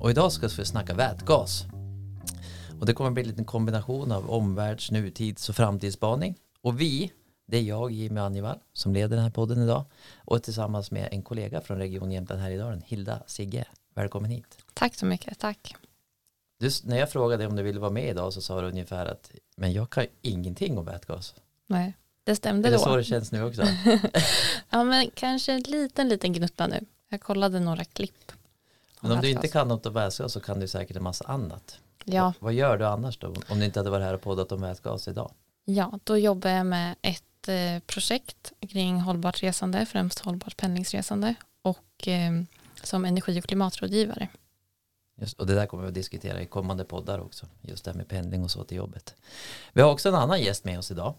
Och idag ska vi snacka vätgas. Och det kommer bli en liten kombination av omvärlds-, nutids och framtidsspaning. Och vi, det är jag, Jimmy Anjevall, som leder den här podden idag. Och tillsammans med en kollega från Region Jämtland Härjedalen, Hilda Sigge. Välkommen hit. Tack så mycket, tack. Du, när jag frågade om du ville vara med idag så sa du ungefär att men jag kan ingenting om vätgas. Nej, det stämde Är det då. så det känns nu också? ja, men kanske en liten, liten gnutta nu. Jag kollade några klipp. Men om du inte kan något om vätgas så kan du säkert en massa annat. Ja, Vad gör du annars då? Om du inte hade varit här och poddat om vätgas idag? ja, då jobbar jag med ett eh, projekt kring hållbart resande, främst hållbart pendlingsresande och eh, som energi och klimatrådgivare. Just, och det där kommer vi att diskutera i kommande poddar också. Just det här med pendling och så till jobbet. Vi har också en annan gäst med oss idag.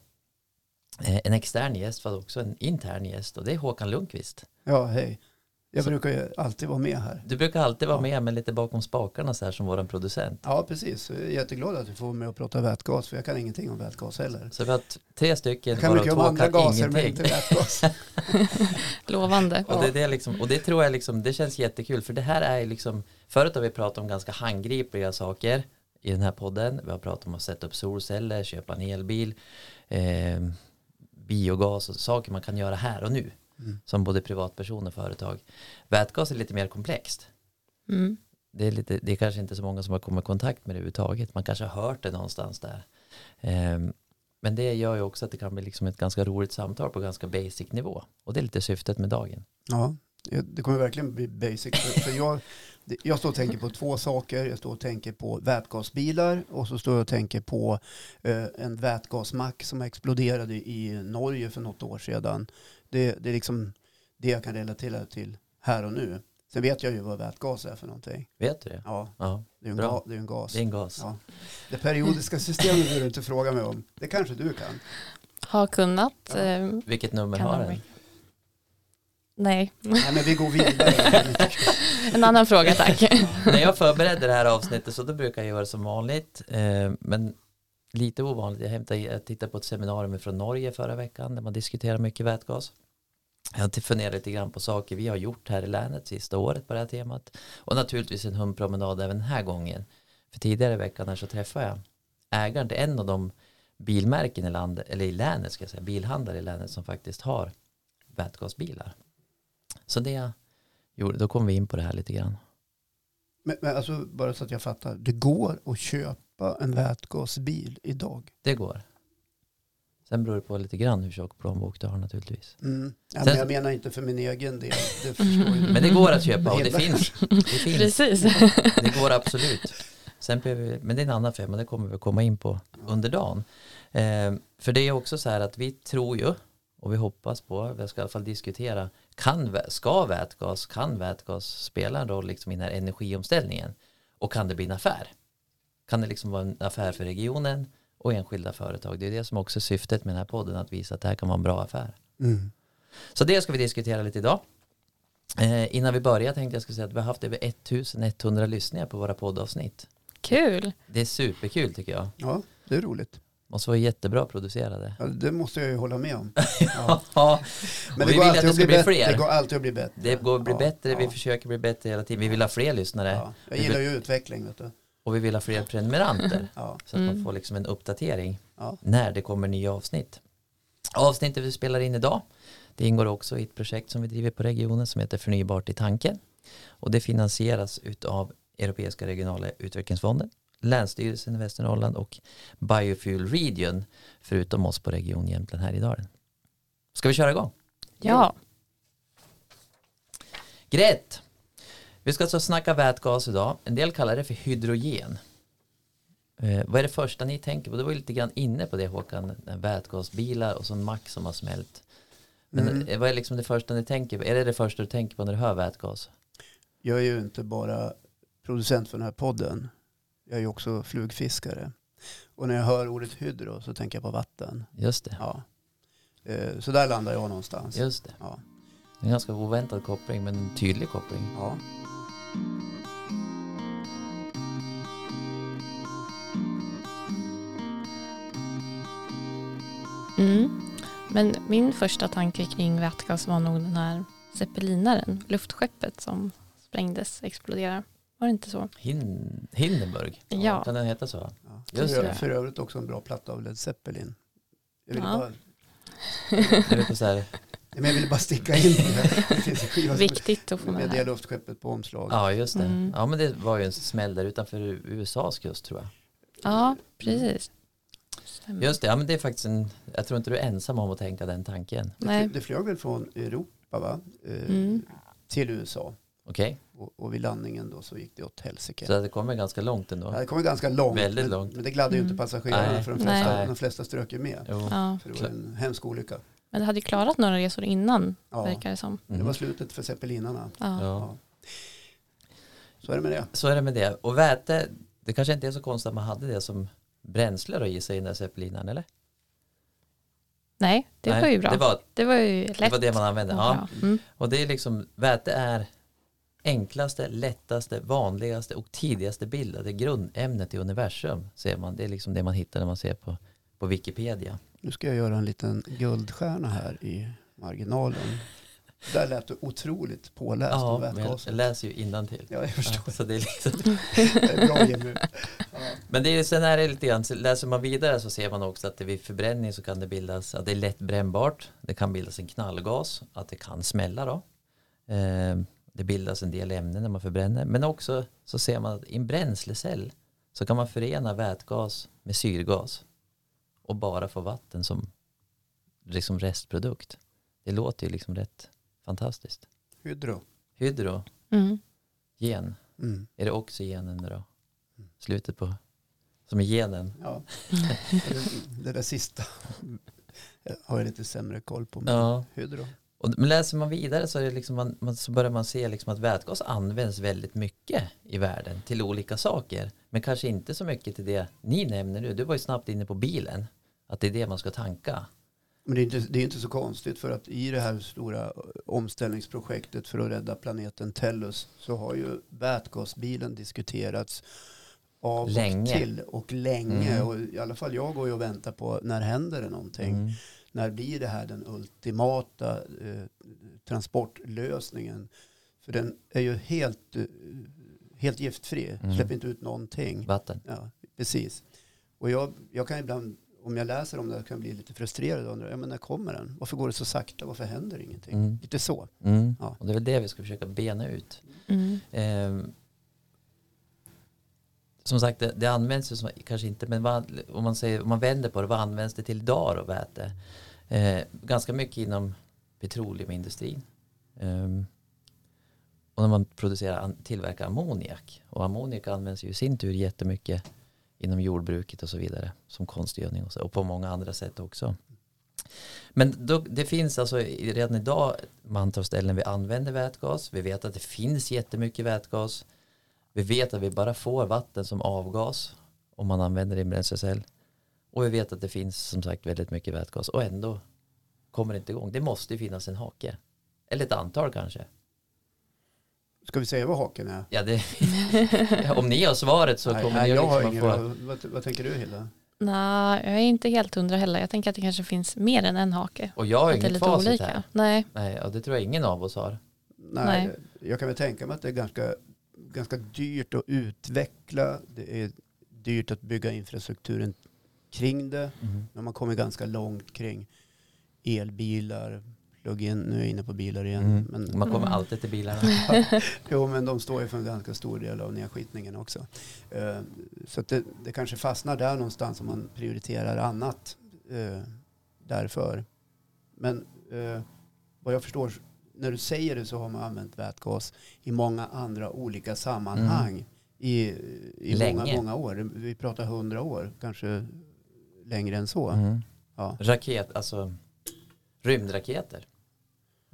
Eh, En extern gäst, för också en intern gäst och det är Håkan Lundqvist. Ja, hej. Jag Så- brukar ju alltid vara med här. Du brukar alltid vara Ja. med men lite bakom spakarna så här som våran producent. Ja, precis. Jag är jätteglad att du får med och prata vätgas, för jag kan ingenting om vätgas heller. Så vi har t- tre stycken, Jag kan mycket om andra gaser, men inte vätgas. Lovande. Och det, är det, liksom, och det tror jag liksom, det känns jättekul för det här är liksom, förut har vi pratat om ganska handgripliga saker i den här podden. Vi har pratat om att sätta upp solceller, köpa en elbil, eh, biogas och saker man kan göra här och nu. Mm. Som både privatperson och företag. Vätgas är lite mer komplext. Mm. Det är, lite, det är kanske inte så många som har kommit i kontakt med det överhuvudtaget. Man kanske har hört det någonstans där. Eh, men det gör ju också att det kan bli liksom ett ganska roligt samtal på ganska basic nivå. Och det är lite syftet med dagen. Ja, det kommer verkligen bli basic. För för jag, jag står och tänker på två saker. Jag står och tänker på vätgasbilar och så står jag och tänker på eh, en vätgasmack som exploderade i Norge för något år sedan. Det, det är liksom det jag kan relatera till här och nu. Sen vet jag ju vad vätgas är för någonting. Vet du det? Ja, Ja, det är en, Bra. ga, det är en gas. det är en gas. Ja. Det periodiska systemet vill du inte fråga mig om. Det kanske du kan. Har kunnat. Ja. Eh, Vilket nummer har ha den? nej, Nej, men vi går vidare. en annan fråga tack. När jag förberedde det här avsnittet så då brukar jag göra som vanligt. Eh, men lite ovanligt. Jag, hämtade, jag tittade på ett seminarium från Norge förra veckan där man diskuterar mycket vätgas. Jag har funderat lite grann på saker vi har gjort här i länet sista året på det här temat. Och naturligtvis en hundpromenad även den här gången. För tidigare i veckan här så träffade jag ägaren till en av de bilmärken i landet, eller i länet ska jag säga, bilhandlare i länet som faktiskt har vätgasbilar. Så det jag gjorde, då kom vi in på det här lite grann. Men, men alltså, bara så att jag fattar. Det går att köpa en vätgasbil idag. Det går. Sen beror det på lite grann hur tjock plånbok du har naturligtvis. Mm. Ja, Sen- men jag menar inte för min egen del. Det. Men det går att köpa och det finns. Det finns. Precis. Det går absolut. Sen vi, men det är en annan femma, det kommer vi komma in på under dagen. Eh, för det är också så här att vi tror ju, och vi hoppas på, vi ska i alla fall diskutera, kan, ska vätgas, kan vätgas spela en roll liksom i den här energiomställningen? Och kan det bli en affär? Kan det liksom vara en affär för regionen och enskilda företag? Det är det som också är syftet med den här podden, att visa att det här kan vara en bra affär. Mm. Så det ska vi diskutera lite idag. Eh, innan vi börjar tänkte jag skulle säga att vi har haft över 1100 lyssningar på våra poddavsnitt. Kul. Det är superkul tycker jag. Ja, det är roligt. Måste vara jättebra producerade. Ja, det måste jag ju hålla med om. Ja. Ja, Men det vi går, vill att alltid det att ska bli fler. det går alltid att bli bättre. det går att bli Ja, bättre, vi försöker bli bättre hela tiden. Vi vill ha fler lyssnare Ja. Jag gillar ju utveckling. Vet du. Och vi vill ha fler prenumeranter. Ja. Så att man Mm. får liksom en uppdatering Ja. när det kommer nya avsnitt. Avsnittet vi spelar in idag, det ingår också i ett projekt som vi driver på regionen som heter Förnybart i tanken. Och det finansieras utav Europeiska regionala utvecklingsfonden, Länsstyrelsen i Västernorrland och Biofuel Region, förutom oss på Region Jämtland Härjedalen. Ska vi köra igång? Ja, Greit! Vi ska alltså snacka vätgas idag. En del kallar det för hydrogen. Eh, vad är det första ni tänker på? Du var lite grann inne på det Håkan, vätgasbilar och så en mack som har smält. Men Mm. eh, vad är liksom det första ni tänker på? Är det det första du tänker på när du hör vätgas? Jag är ju inte bara producent för den här podden. Jag är ju också flugfiskare. Och när jag hör ordet hydro så tänker jag på vatten. Just det, Ja. Eh, Så där landar jag någonstans. just det. Ja. En ganska oväntad koppling men en tydlig koppling. Ja. Mm. Men min första tanke kring vätgas var nog den här zeppelinaren, luftskeppet som sprängdes, exploderade. Var det inte så? Hin Hindenburg, Ja. kan den heta så? Ja. Just för, det. för övrigt också en bra platta av Led Zeppelin. Jag ville, Ja. bara, Jag vet inte så här, men jag ville bara sticka in det. Viktigt att få med med det luftskeppet på omslag. ja just det. Mm. Ja men det var ju en smäll där utanför USAs kust tror jag. Ja, precis. Stämmer. Just det, ja men det är faktiskt en, jag tror inte du är ensam om att tänka den tanken. Det, Nej. det flög väl från Europa va? Eh, Mm. till USA. Okej, Och, och vid landningen då så gick det åt helsike. så det kommer ganska långt ändå. Ja, det kom ganska långt. Väldigt men, långt. men det gladde ju Mm. inte passagerarna för de Nej. flesta, de flesta strök ju med. Jo. Ja. För det var en hemsk olycka. Men det hade ju klarat några resor innan, Ja, verkar det som. det Mhm. var slutet för zeppelinarna. Ja. Ja. Så är det med det. Så är det med det. Och väte, det kanske inte är så konstigt att man hade det som bränsle då i sig i den där zeppelinaren eller? Nej, det Nej, var ju bra. Det var, Det var ju lätt. det var det man använde. och Ja. Mm. Och det är liksom, väte är enklaste, lättaste, vanligaste och tidigaste bildade grundämnet i universum. Ser man. Det är liksom det man hittar när man ser på, på Wikipedia. Nu ska jag göra en liten guldstjärna här i marginalen. Där lät du otroligt påläst om Ja, men jag vätgasen. läser ju innantill. Ja, jag förstår. Ja, så det är liksom, Det är bra Jimmy. Ja. men det är, sen är det lite grann, så läser man vidare så ser man också att det vid förbränning så kan det bildas, att det är lätt brännbart, det kan bildas en knallgas, att det kan smälla då. Eh, det bildas en del ämnen när man förbränner, men också så ser man att i en bränslecell så kan man förena vätgas med syrgas och bara få vatten som liksom restprodukt. Det låter ju liksom rätt fantastiskt. Hydro. Hydrogen, Mm. Mm. är det oxygenen då? Slutet på, som är genen. Ja. Det, det där sista har jag lite sämre koll på. Men Ja. Hydro. Och, men läser man vidare så, är det liksom man, man, så börjar man se liksom att vätgas används väldigt mycket i världen till olika saker. Men kanske inte så mycket till det ni nämner nu. Du var ju snabbt inne på bilen. Att det är det man ska tanka. Men det är, inte, det är inte så konstigt för att i det här stora omställningsprojektet för att rädda planeten Tellus så har ju vätgasbilen diskuterats av Länge. och till och länge. Mm. Och I alla fall jag går ju och väntar på när händer det någonting. Mm. När blir det här den ultimata eh, transportlösningen? För den är ju helt, eh, helt giftfri, Mm. släpper inte ut någonting. Vatten. Ja, precis. Och jag, jag kan ibland, om jag läser om det, kan jag bli lite frustrerad och undra, ja men när kommer den? Varför går det så sakta? Varför händer ingenting? Mm. Lite så. Mm. Ja. Och det är väl det vi ska försöka bena ut. Mm. Ehm, som sagt, det, det används ju som, kanske inte, men vad, om, man säger, om man vänder på det, vad används det till idag då, väte? Eh, ganska mycket inom petroleumindustrin. Ehm, och när man producerar, tillverkar ammoniak. Och ammoniak används ju i sin tur jättemycket inom jordbruket och så vidare. Som konstgödning och, så, och på många andra sätt också. Men då, det finns alltså redan idag mantal ställen vi använder vätgas. Vi vet att det finns jättemycket vätgas. Vi vet att vi bara får vatten som avgas om man använder det i en bränslecell. Och vi vet att det finns som sagt väldigt mycket vätgas och ändå kommer det inte igång. Det måste ju finnas en hake. Eller ett antal kanske. Ska vi säga vad haken är? Ja, det, om ni har svaret så nej, kommer nej, ni jag att har liksom att få... Vad, vad, tänker du Hilda? Nej, jag är inte helt hundra heller. Jag tänker att det kanske finns mer än en hake. Och jag har att det är inget lite facit olika. här. Nej, Nej, och det tror jag ingen av oss har. Nej, Nej. Jag kan väl tänka mig att det är ganska, ganska dyrt att utveckla. Det är dyrt att bygga infrastrukturen kring det. Men man kommer ganska långt kring elbilar, plug-in, nu är jag inne på bilar igen. Mm. Men, Man kommer Mm. alltid till bilarna. jo, men de står ju för en ganska stor del av nedskitningen också. Eh, Så att det, det kanske fastnar där någonstans om man prioriterar annat eh, därför. Men eh, vad jag förstår, när du säger det så har man använt vätgas i många andra olika sammanhang i, i många, många år. Vi pratar hundra år, kanske längre än så. Mm. Ja. Raket, alltså rymdraketer.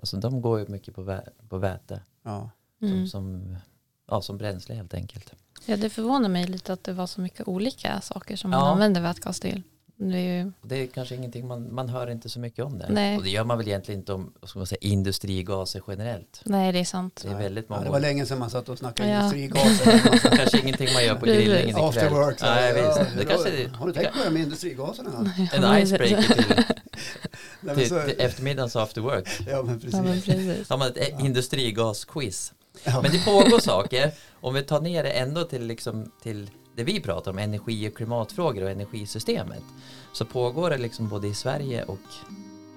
Alltså de går ju mycket på, vä- på väte. Ja. mm. Som, som, ja, som bränsle helt enkelt. ja, det förvånar mig lite att det var så mycket olika saker som man Ja. använder vätgas till. Det är ju, det är kanske ingenting man, man hör inte så mycket om det. Nej. Och det gör man väl egentligen inte om ska man säga, industrigaser generellt. nej, det är sant. Det är väldigt Ja, många. det var länge sedan man satt och snackade Ja. industrigaser. kanske ingenting man gör på grillningen ikväll. After work. Nej, ja, visst. Det kanske har- du tänkt på det med industrigaserna? en icebreaker till, Nej, till, så, till eftermiddagens after work. ja, men precis. Ja, men precis. Har man ett industrigasquiz. Ja. Men det pågår saker. Om vi tar ner det ändå till, liksom, till det vi pratar om, energi och klimatfrågor och energisystemet. Så pågår det liksom både i Sverige och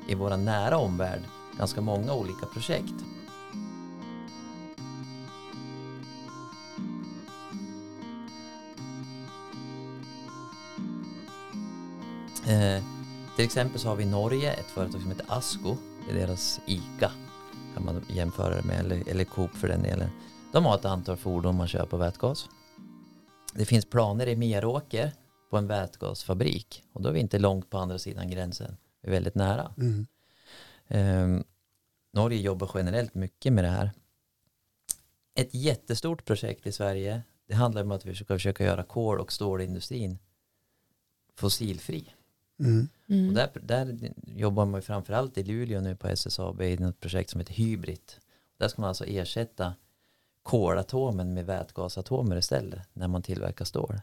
i vår nära omvärld ganska många olika projekt. Eh, till exempel så har vi i Norge ett företag som heter Asko. Det är deras ICA kan man jämföra det med, eller, eller Coop för den delen. De har ett antal fordon man kör på vätgas. Det finns planer i Meråker på en vätgasfabrik och då är vi inte långt på andra sidan gränsen. Vi är väldigt nära. Mm. Eh, Norge jobbar generellt mycket med det här. Ett jättestort projekt i Sverige det handlar om att vi ska försöka göra kol och stålindustrin fossilfri. Mm. Mm. Och där, där jobbar man ju framförallt i Luleå nu på SSAB i ett projekt som heter Hybrid. Där ska man alltså ersätta kolatomen med vätgasatomer istället när man tillverkar stål.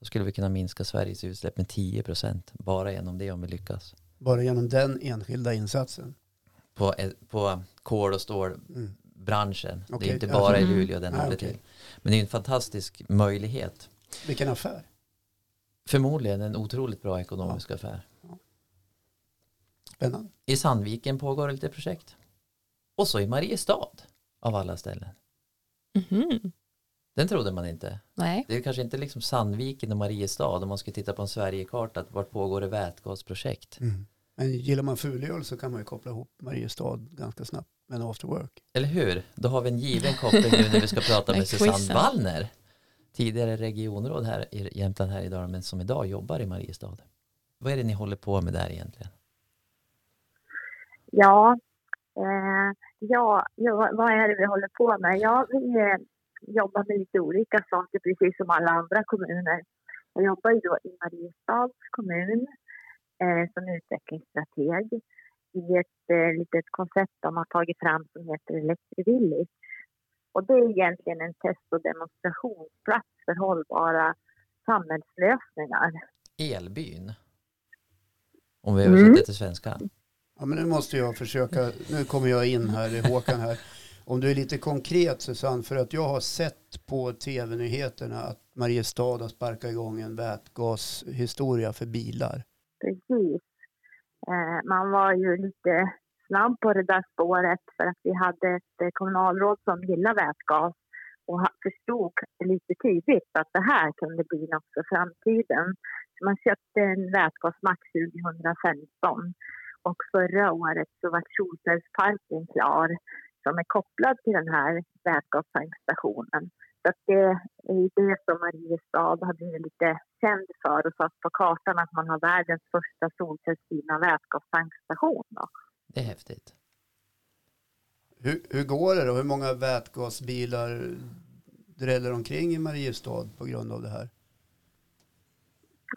Då skulle vi kunna minska Sveriges utsläpp med 10% bara genom det om vi lyckas. Bara genom den enskilda insatsen. På, på kol och stålbranschen. Mm. Det Okej, är inte bara i Mm. Luleå den Ah, håller till. Men det är en fantastisk möjlighet. Vilken affär. Förmodligen en otroligt bra ekonomisk affär. Spännande. I Sandviken pågår lite projekt. Och så i Mariestad av alla ställen. Mhm. Den trodde man inte. Nej. Det är kanske inte liksom Sandviken och Mariestad om man ska titta på en Sverigekarta. att Vart pågår det vätgasprojekt? Mm. Men gillar man fulöl så kan man ju koppla ihop Mariestad ganska snabbt med en after work. Eller hur? Då har vi en given koppling nu när vi ska prata med Susanne quizen. Wallner. Tidigare regionråd här i Jämtland här idag men som idag jobbar i Mariestad. Vad är det ni håller på med där egentligen? Ja, eh, ja, ja, vad är det vi håller på med? Ja, vi eh, jobbar med lite olika saker precis som alla andra kommuner. Jag jobbar ju då i Mariestads kommun eh, som utvecklingsstrateg i ett eh, litet koncept de har tagit fram som heter Electrivillage. Och det är egentligen en test och demonstrationsplats för hållbara samhällslösningar. Elbyn. Om vi Mm. översätter till svenska. Ja, men nu måste jag försöka, nu kommer jag in här, i Håkan här. Om du är lite konkret Susanne, för att jag har sett på tv-nyheterna att Mariestad har sparkat igång en vätgashistoria för bilar. Precis. Eh, man var ju lite snabb på det där spåret för att vi hade ett eh, kommunalråd som gillar vätgas och förstod lite tidigt att det här kunde bli något för framtiden. Så man köpte en vätgasmack 2015 och förra året så var solcellsparken klar som är kopplad till den här vätgastankstationen. Så det är det som Mariestad har blivit lite känd för och satt på kartan att man har världens första solcellsdrivna vätgastankstation. Då. Det är häftigt. Hur, hur går det då? Hur många vätgasbilar dräller omkring i Mariestad på grund av det här?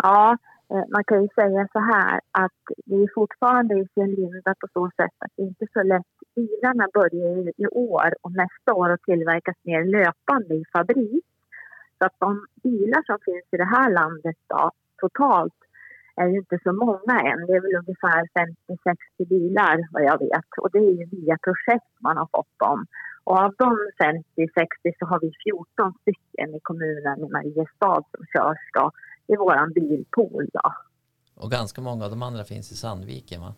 Ja, Eh, man kan ju säga så här att det är fortfarande i sin linda på så sätt att det inte är så lätt. Bilarna börjar ju i år och nästa år att tillverkas mer löpande i fabrik. Så att de bilar som finns i det här landet då, totalt är ju inte så många än. Det är väl ungefär 50-60 bilar vad jag vet. Och det är ju via projekt man har fått dem. Och av de 50-60 så har vi 14 stycken i kommunen i Mariestad som körs då i våran bilpool. Då. Och ganska många av de andra finns i Sandviken va?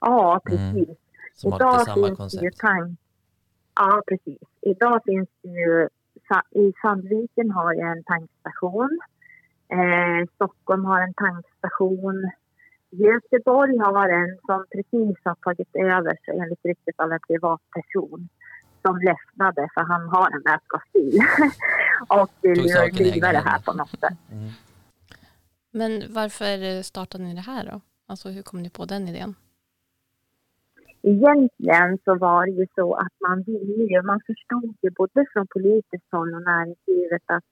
Ja, Mm. precis. Som har Idag lite samma finns ju koncept. tank... Ja, precis. Idag finns det ju... I Sandviken har jag en tankstation. Eh, Stockholm har en tankstation. Göteborg har en som precis har tagit över sig enligt ryktet av en privatperson som lämnade för han har en vätgasbil och vill driva det här på något sätt. Mm. Men varför startade ni det här då? Alltså hur kom ni på den idén? Egentligen så var det ju så att man ville ju, man förstod ju både från politiskt håll och näringslivet att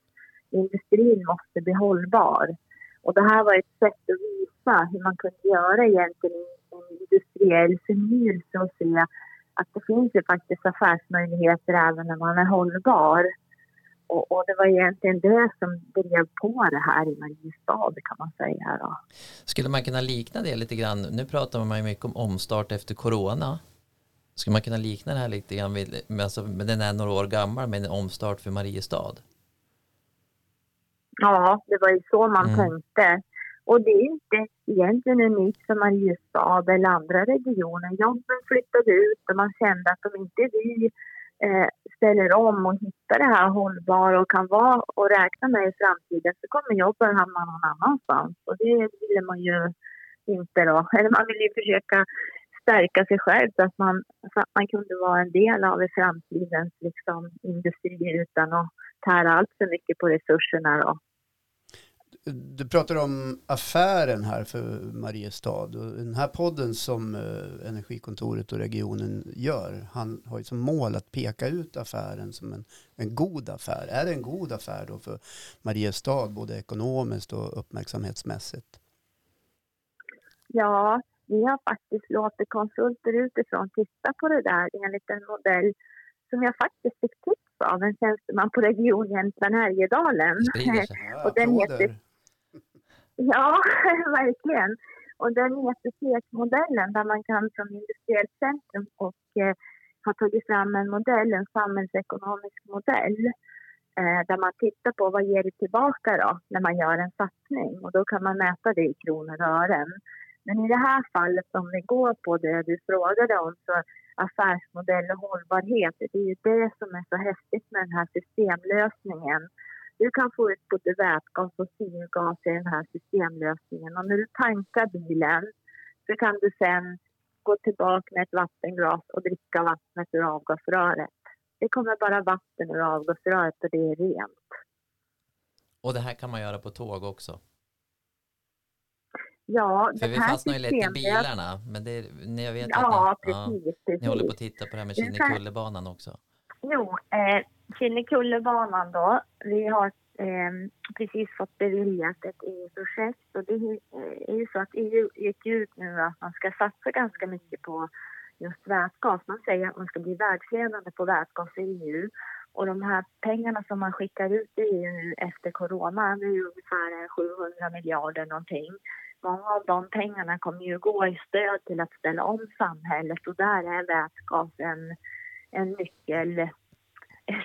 industrin måste bli hållbar. Och det här var ett sätt att visa hur man kunde göra egentligen en industriell förnyelse och se att det finns ju faktiskt affärsmöjligheter även när man är hållbar. Och, och det var egentligen det som drev på det här i Mariestad kan man säga. Då. Skulle man kunna likna det lite grann? Nu pratar man ju mycket om omstart efter corona. Skulle man kunna likna det här lite grann vid, med, alltså, den är några år gammal med en omstart för Mariestad? Ja, det var ju så man Mm. tänkte. Och det är inte egentligen unikt för Mariestad eller andra regioner. Jobben flyttade ut och man kände att om inte vi eh, ställer om och hittar det här hållbara och kan vara och räkna med i framtiden så kommer jobben hamna någon annanstans. Och det ville man ju inte då. Eller man ville ju försöka stärka sig själv så att man, så att man kunde vara en del av i framtidens liksom, industri utan att tära allt för mycket på resurserna. Då. Du pratar om affären här för Mariestad. Och den här podden som eh, Energikontoret och regionen gör, han har ju som mål att peka ut affären som en, en god affär. Är det en god affär då för Mariestad, både ekonomiskt och uppmärksamhetsmässigt? Ja, vi har faktiskt låtit konsulter utifrån titta på det där enligt en modell som jag faktiskt fick tips av en tjänsteman på Region Jämtland Härjedalen. Det sprider sig. Ja, Och den heter- Ja, verkligen. Och den heter SEK-modellen där man kan från Industriellt centrum och eh, har tagit fram en modell, en samhällsekonomisk modell eh, där man tittar på vad ger det tillbaka då när man gör en satsning och då kan man mäta det i kronor och ören. Men i det här fallet om vi går på det du frågade om så affärsmodell och hållbarhet, det är ju det som är så häftigt med den här systemlösningen. Du kan få ut både vätgas och syrgas i den här systemlösningen och när du tankar bilen så kan du sen gå tillbaka med ett vattenglas och dricka vattnet ur avgasröret. Det kommer bara vatten ur avgasröret och det är rent. Och det här kan man göra på tåg också. Ja, För det vi här fastnar ju lätt i bilarna. Men det, jag vet att Ja, ni, ja, precis. ni precis. håller på att titta på det här med Kinnekullebanan också. Jo, eh, Kinnekullebanan då. Vi har eh, precis fått beviljat ett EU-projekt och det eh, är ju så att EU gick ut nu att man ska satsa ganska mycket på just vätgas. Man säger att man ska bli världsledande på vätgas i EU och de här pengarna som man skickar ut i EU nu efter corona, det är ju ungefär 700 miljarder någonting. Många av de pengarna kommer ju gå i stöd till att ställa om samhället och där är vätgas en, en nyckel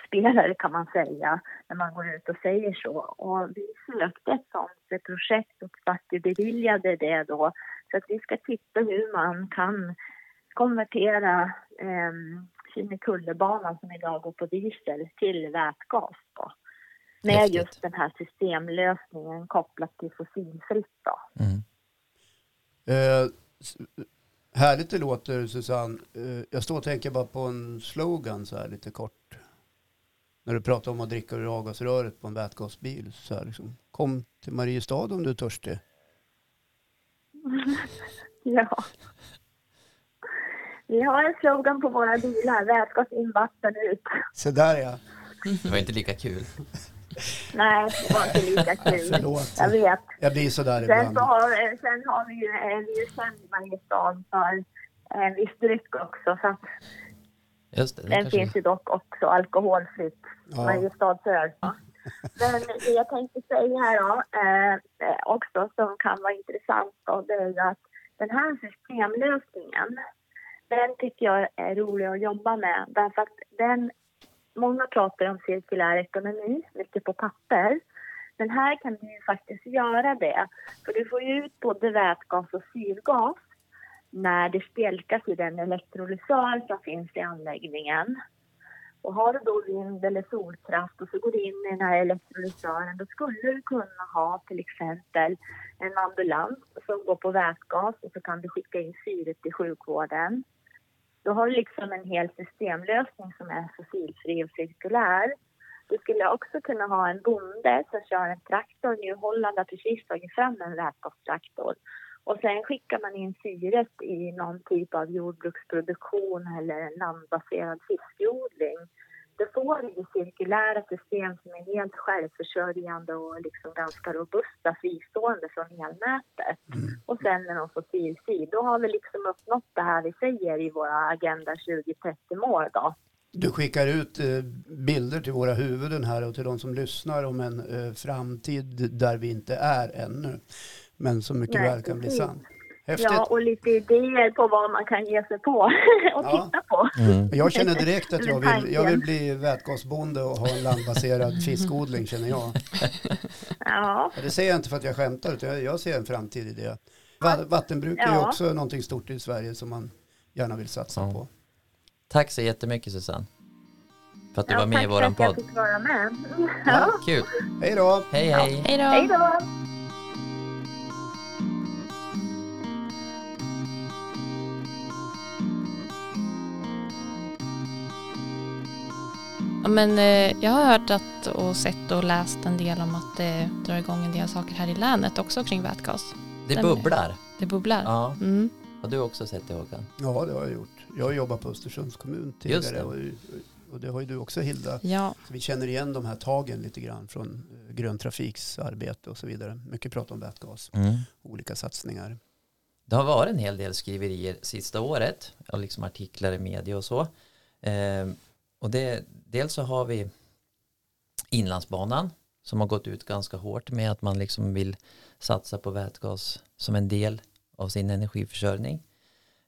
spelare kan man säga när man går ut och säger så. Och vi sökte ett sånt projekt och faktiskt beviljade det då. Så att vi ska titta hur man kan konvertera eh, Kinnekullebanan som idag går på diesel till vätgas då. Med Häftigt. just den här systemlösningen kopplat till fossilfritt då. Mm. Eh, härligt det låter Susanne. Eh, jag står och tänker bara på en slogan så här lite kort. När du pratar om att dricka ur avgasröret på en vätgasbil. Så här liksom. Kom till Mariestad om du är törstig. Ja. Vi har en slogan på våra bilar, vätgas in, vatten ut. Så där ja. Det var inte lika kul. Nej, det var inte lika kul. Förlåt. Jag vet. Jag blir sådär Sen, ibland. så har, sen har vi ju, är vi ju känd i Mariestad för en viss dryck också. Så att Just det, den finns ju dock också alkoholfritt. Ja. Mariestadsöl. Men det jag tänkte säga här då, eh, eh, också som kan vara intressant då, det är ju att den här systemlösningen, den tycker jag är rolig att jobba med. Därför att den, många pratar om cirkulär ekonomi, mycket på papper. Men här kan du ju faktiskt göra det. För du får ju ut både vätgas och syrgas när det spjälkas i den elektrolysör som finns i anläggningen. Och har du då vind eller solkraft och så går du in i den här elektrolysören då skulle du kunna ha till exempel en ambulans som går på vätgas och så kan du skicka in syret till sjukvården. Då har du liksom en hel systemlösning som är fossilfri och cirkulär. Du skulle också kunna ha en bonde som kör en traktor. Nu Holland har precis tagit fram en vätgastraktor. Och sen skickar man in syret i någon typ av jordbruksproduktion eller en landbaserad fiskodling. Då får du cirkulära system som är helt självförsörjande och liksom ganska robusta, fristående från elnätet. Och sen är de fossilfri. Då har vi liksom uppnått det här vi säger i våra Agenda 2030-mål då. Du skickar ut eh, bilder till våra huvuden här och till de som lyssnar om en eh, framtid där vi inte är ännu. Men som mycket Nej, väl kan bli sann. Häftigt. Ja, och lite idéer på vad man kan ge sig på och Ja. titta på. Mm. Jag känner direkt att jag vill, jag vill bli vätgasbonde och ha en landbaserad fiskodling känner jag. Ja, Det säger jag inte för att jag skämtar utan jag, ser en framtid i det. Va- Vattenbruk är ju Ja. också någonting stort i Sverige som man gärna vill satsa Ja. på. Tack så jättemycket Susanne. För att du ja var med i tack våran för att jag podd. fick vara med. Ja. Kul. Hej då! Hej hej. Hej då! Men, eh, jag har hört att, och sett och läst en del om att det drar igång en del saker här i länet också kring vätgas. Det Den- bubblar. Det bubblar. Ja, Mm. har du också sett det Håkan? Ja, det har jag gjort. Jag har jobbat på Östersunds kommun tidigare det. och, och det har ju du också Hilda. Ja, Så vi känner igen de här tagen lite grann från eh, Grön Trafiks arbete och så vidare. Mycket prat om vätgas, olika satsningar. Det har varit en hel del skriverier sista året, och liksom artiklar i media och så. Ehm, och det, dels så har vi Inlandsbanan som har gått ut ganska hårt med att man liksom vill satsa på vätgas som en del av sin energiförsörjning.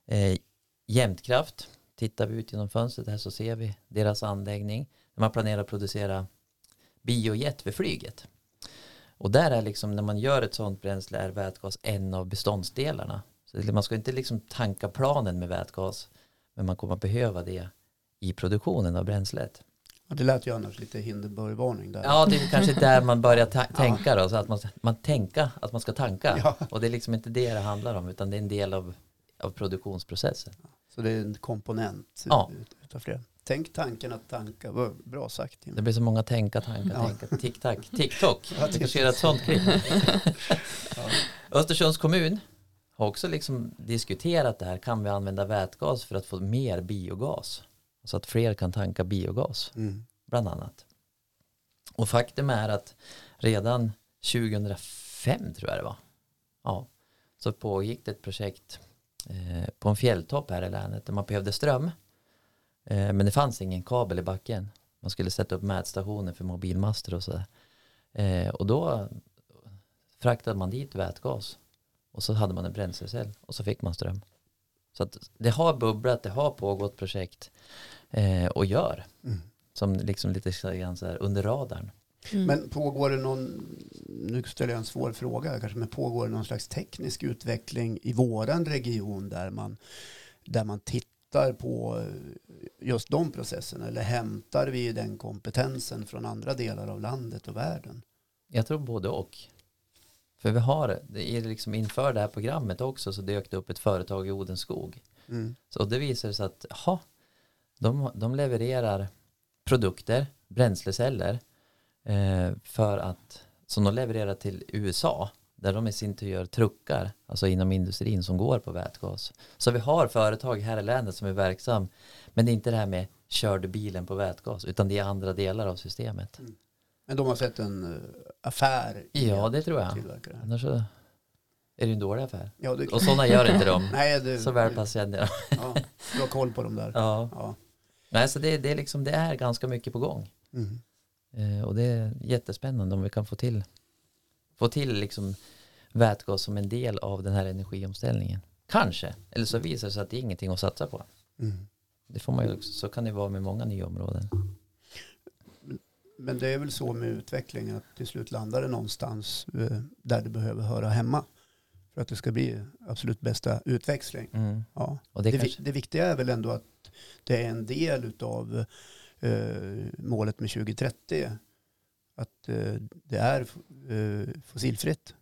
Eh, Jämtkraft, tittar vi ut genom fönstret här så ser vi deras anläggning. Man planerar att producera biojet för flyget. Och där är liksom när man gör ett sådant bränsle är vätgas en av beståndsdelarna. Så man ska inte liksom tanka planen med vätgas men man kommer att behöva det i produktionen av bränslet. Ja, det lät ju annars lite Hindenburgvarning där. Ja, det är kanske där man börjar ta- tänka då, så att man, man tänka att man ska tanka. Ja. Och det är liksom inte det det handlar om, utan det är en del av, av produktionsprocessen. Så det är en komponent Ja. ut- utav flera. Tänk tanken att tanka. Vad Bra sagt. Det blir så många tänka, tanka, Ja. tänka, tick-tack, TikTok. Ja, Vi kanske ett sånt klipp. Östersunds kommun har också liksom diskuterat det här. Kan vi använda vätgas för att få mer biogas? Så att fler kan tanka biogas, Mm. bland annat. Och faktum är att redan 2005 tror jag det var. Ja, så pågick det ett projekt eh, på en fjälltopp här i länet där man behövde ström. Eh, men det fanns ingen kabel i backen. Man skulle sätta upp mätstationer för mobilmaster och sådär. Eh, och då fraktade man dit vätgas. Och så hade man en bränslecell och så fick man ström. Så att det har bubblat, det har pågått projekt eh, och gör. Mm. Som liksom lite så här under radarn. mm. Men pågår det någon, nu ställer jag en svår fråga kanske, men pågår det någon slags teknisk utveckling i våran region där man, där man tittar på just de processerna eller hämtar vi den kompetensen från andra delar av landet och världen? Jag tror både och. För vi har, det är liksom inför det här programmet också så dök det upp ett företag i Odenskog. Mm. Så det visar sig att, jaha, de, de levererar produkter, bränsleceller, eh, för att, som de levererar till USA, där de i sin tur gör truckar, alltså inom industrin som går på vätgas. Så vi har företag här i länet som är verksam, men det är inte det här med körde bilen på vätgas, utan det är andra delar av systemet. Men de har sett en eh, affär i Ja, det tror jag. Annars så är det en dålig affär. Ja, Och sådana gör inte de. nej, det, Så väl patienter. ja, du har koll på dem där. Ja. Ja. Nej, så det, det, är liksom, det är ganska mycket på gång. Mm. Eh, och det är jättespännande om vi kan få till, få till liksom vätgas som en del av den här energiomställningen. Kanske, eller så visar det sig att det är ingenting att satsa på. Mm. Det får man ju också, så kan det vara med många nya områden. Men det är väl så med utveckling att till slut landar det någonstans eh, där det behöver höra hemma. För att det ska bli absolut bästa utväxling. Mm. Ja. Och det Det, kanske, det viktiga är väl ändå att det är en del av eh, målet med 2030. Att eh, det är eh, fossilfritt.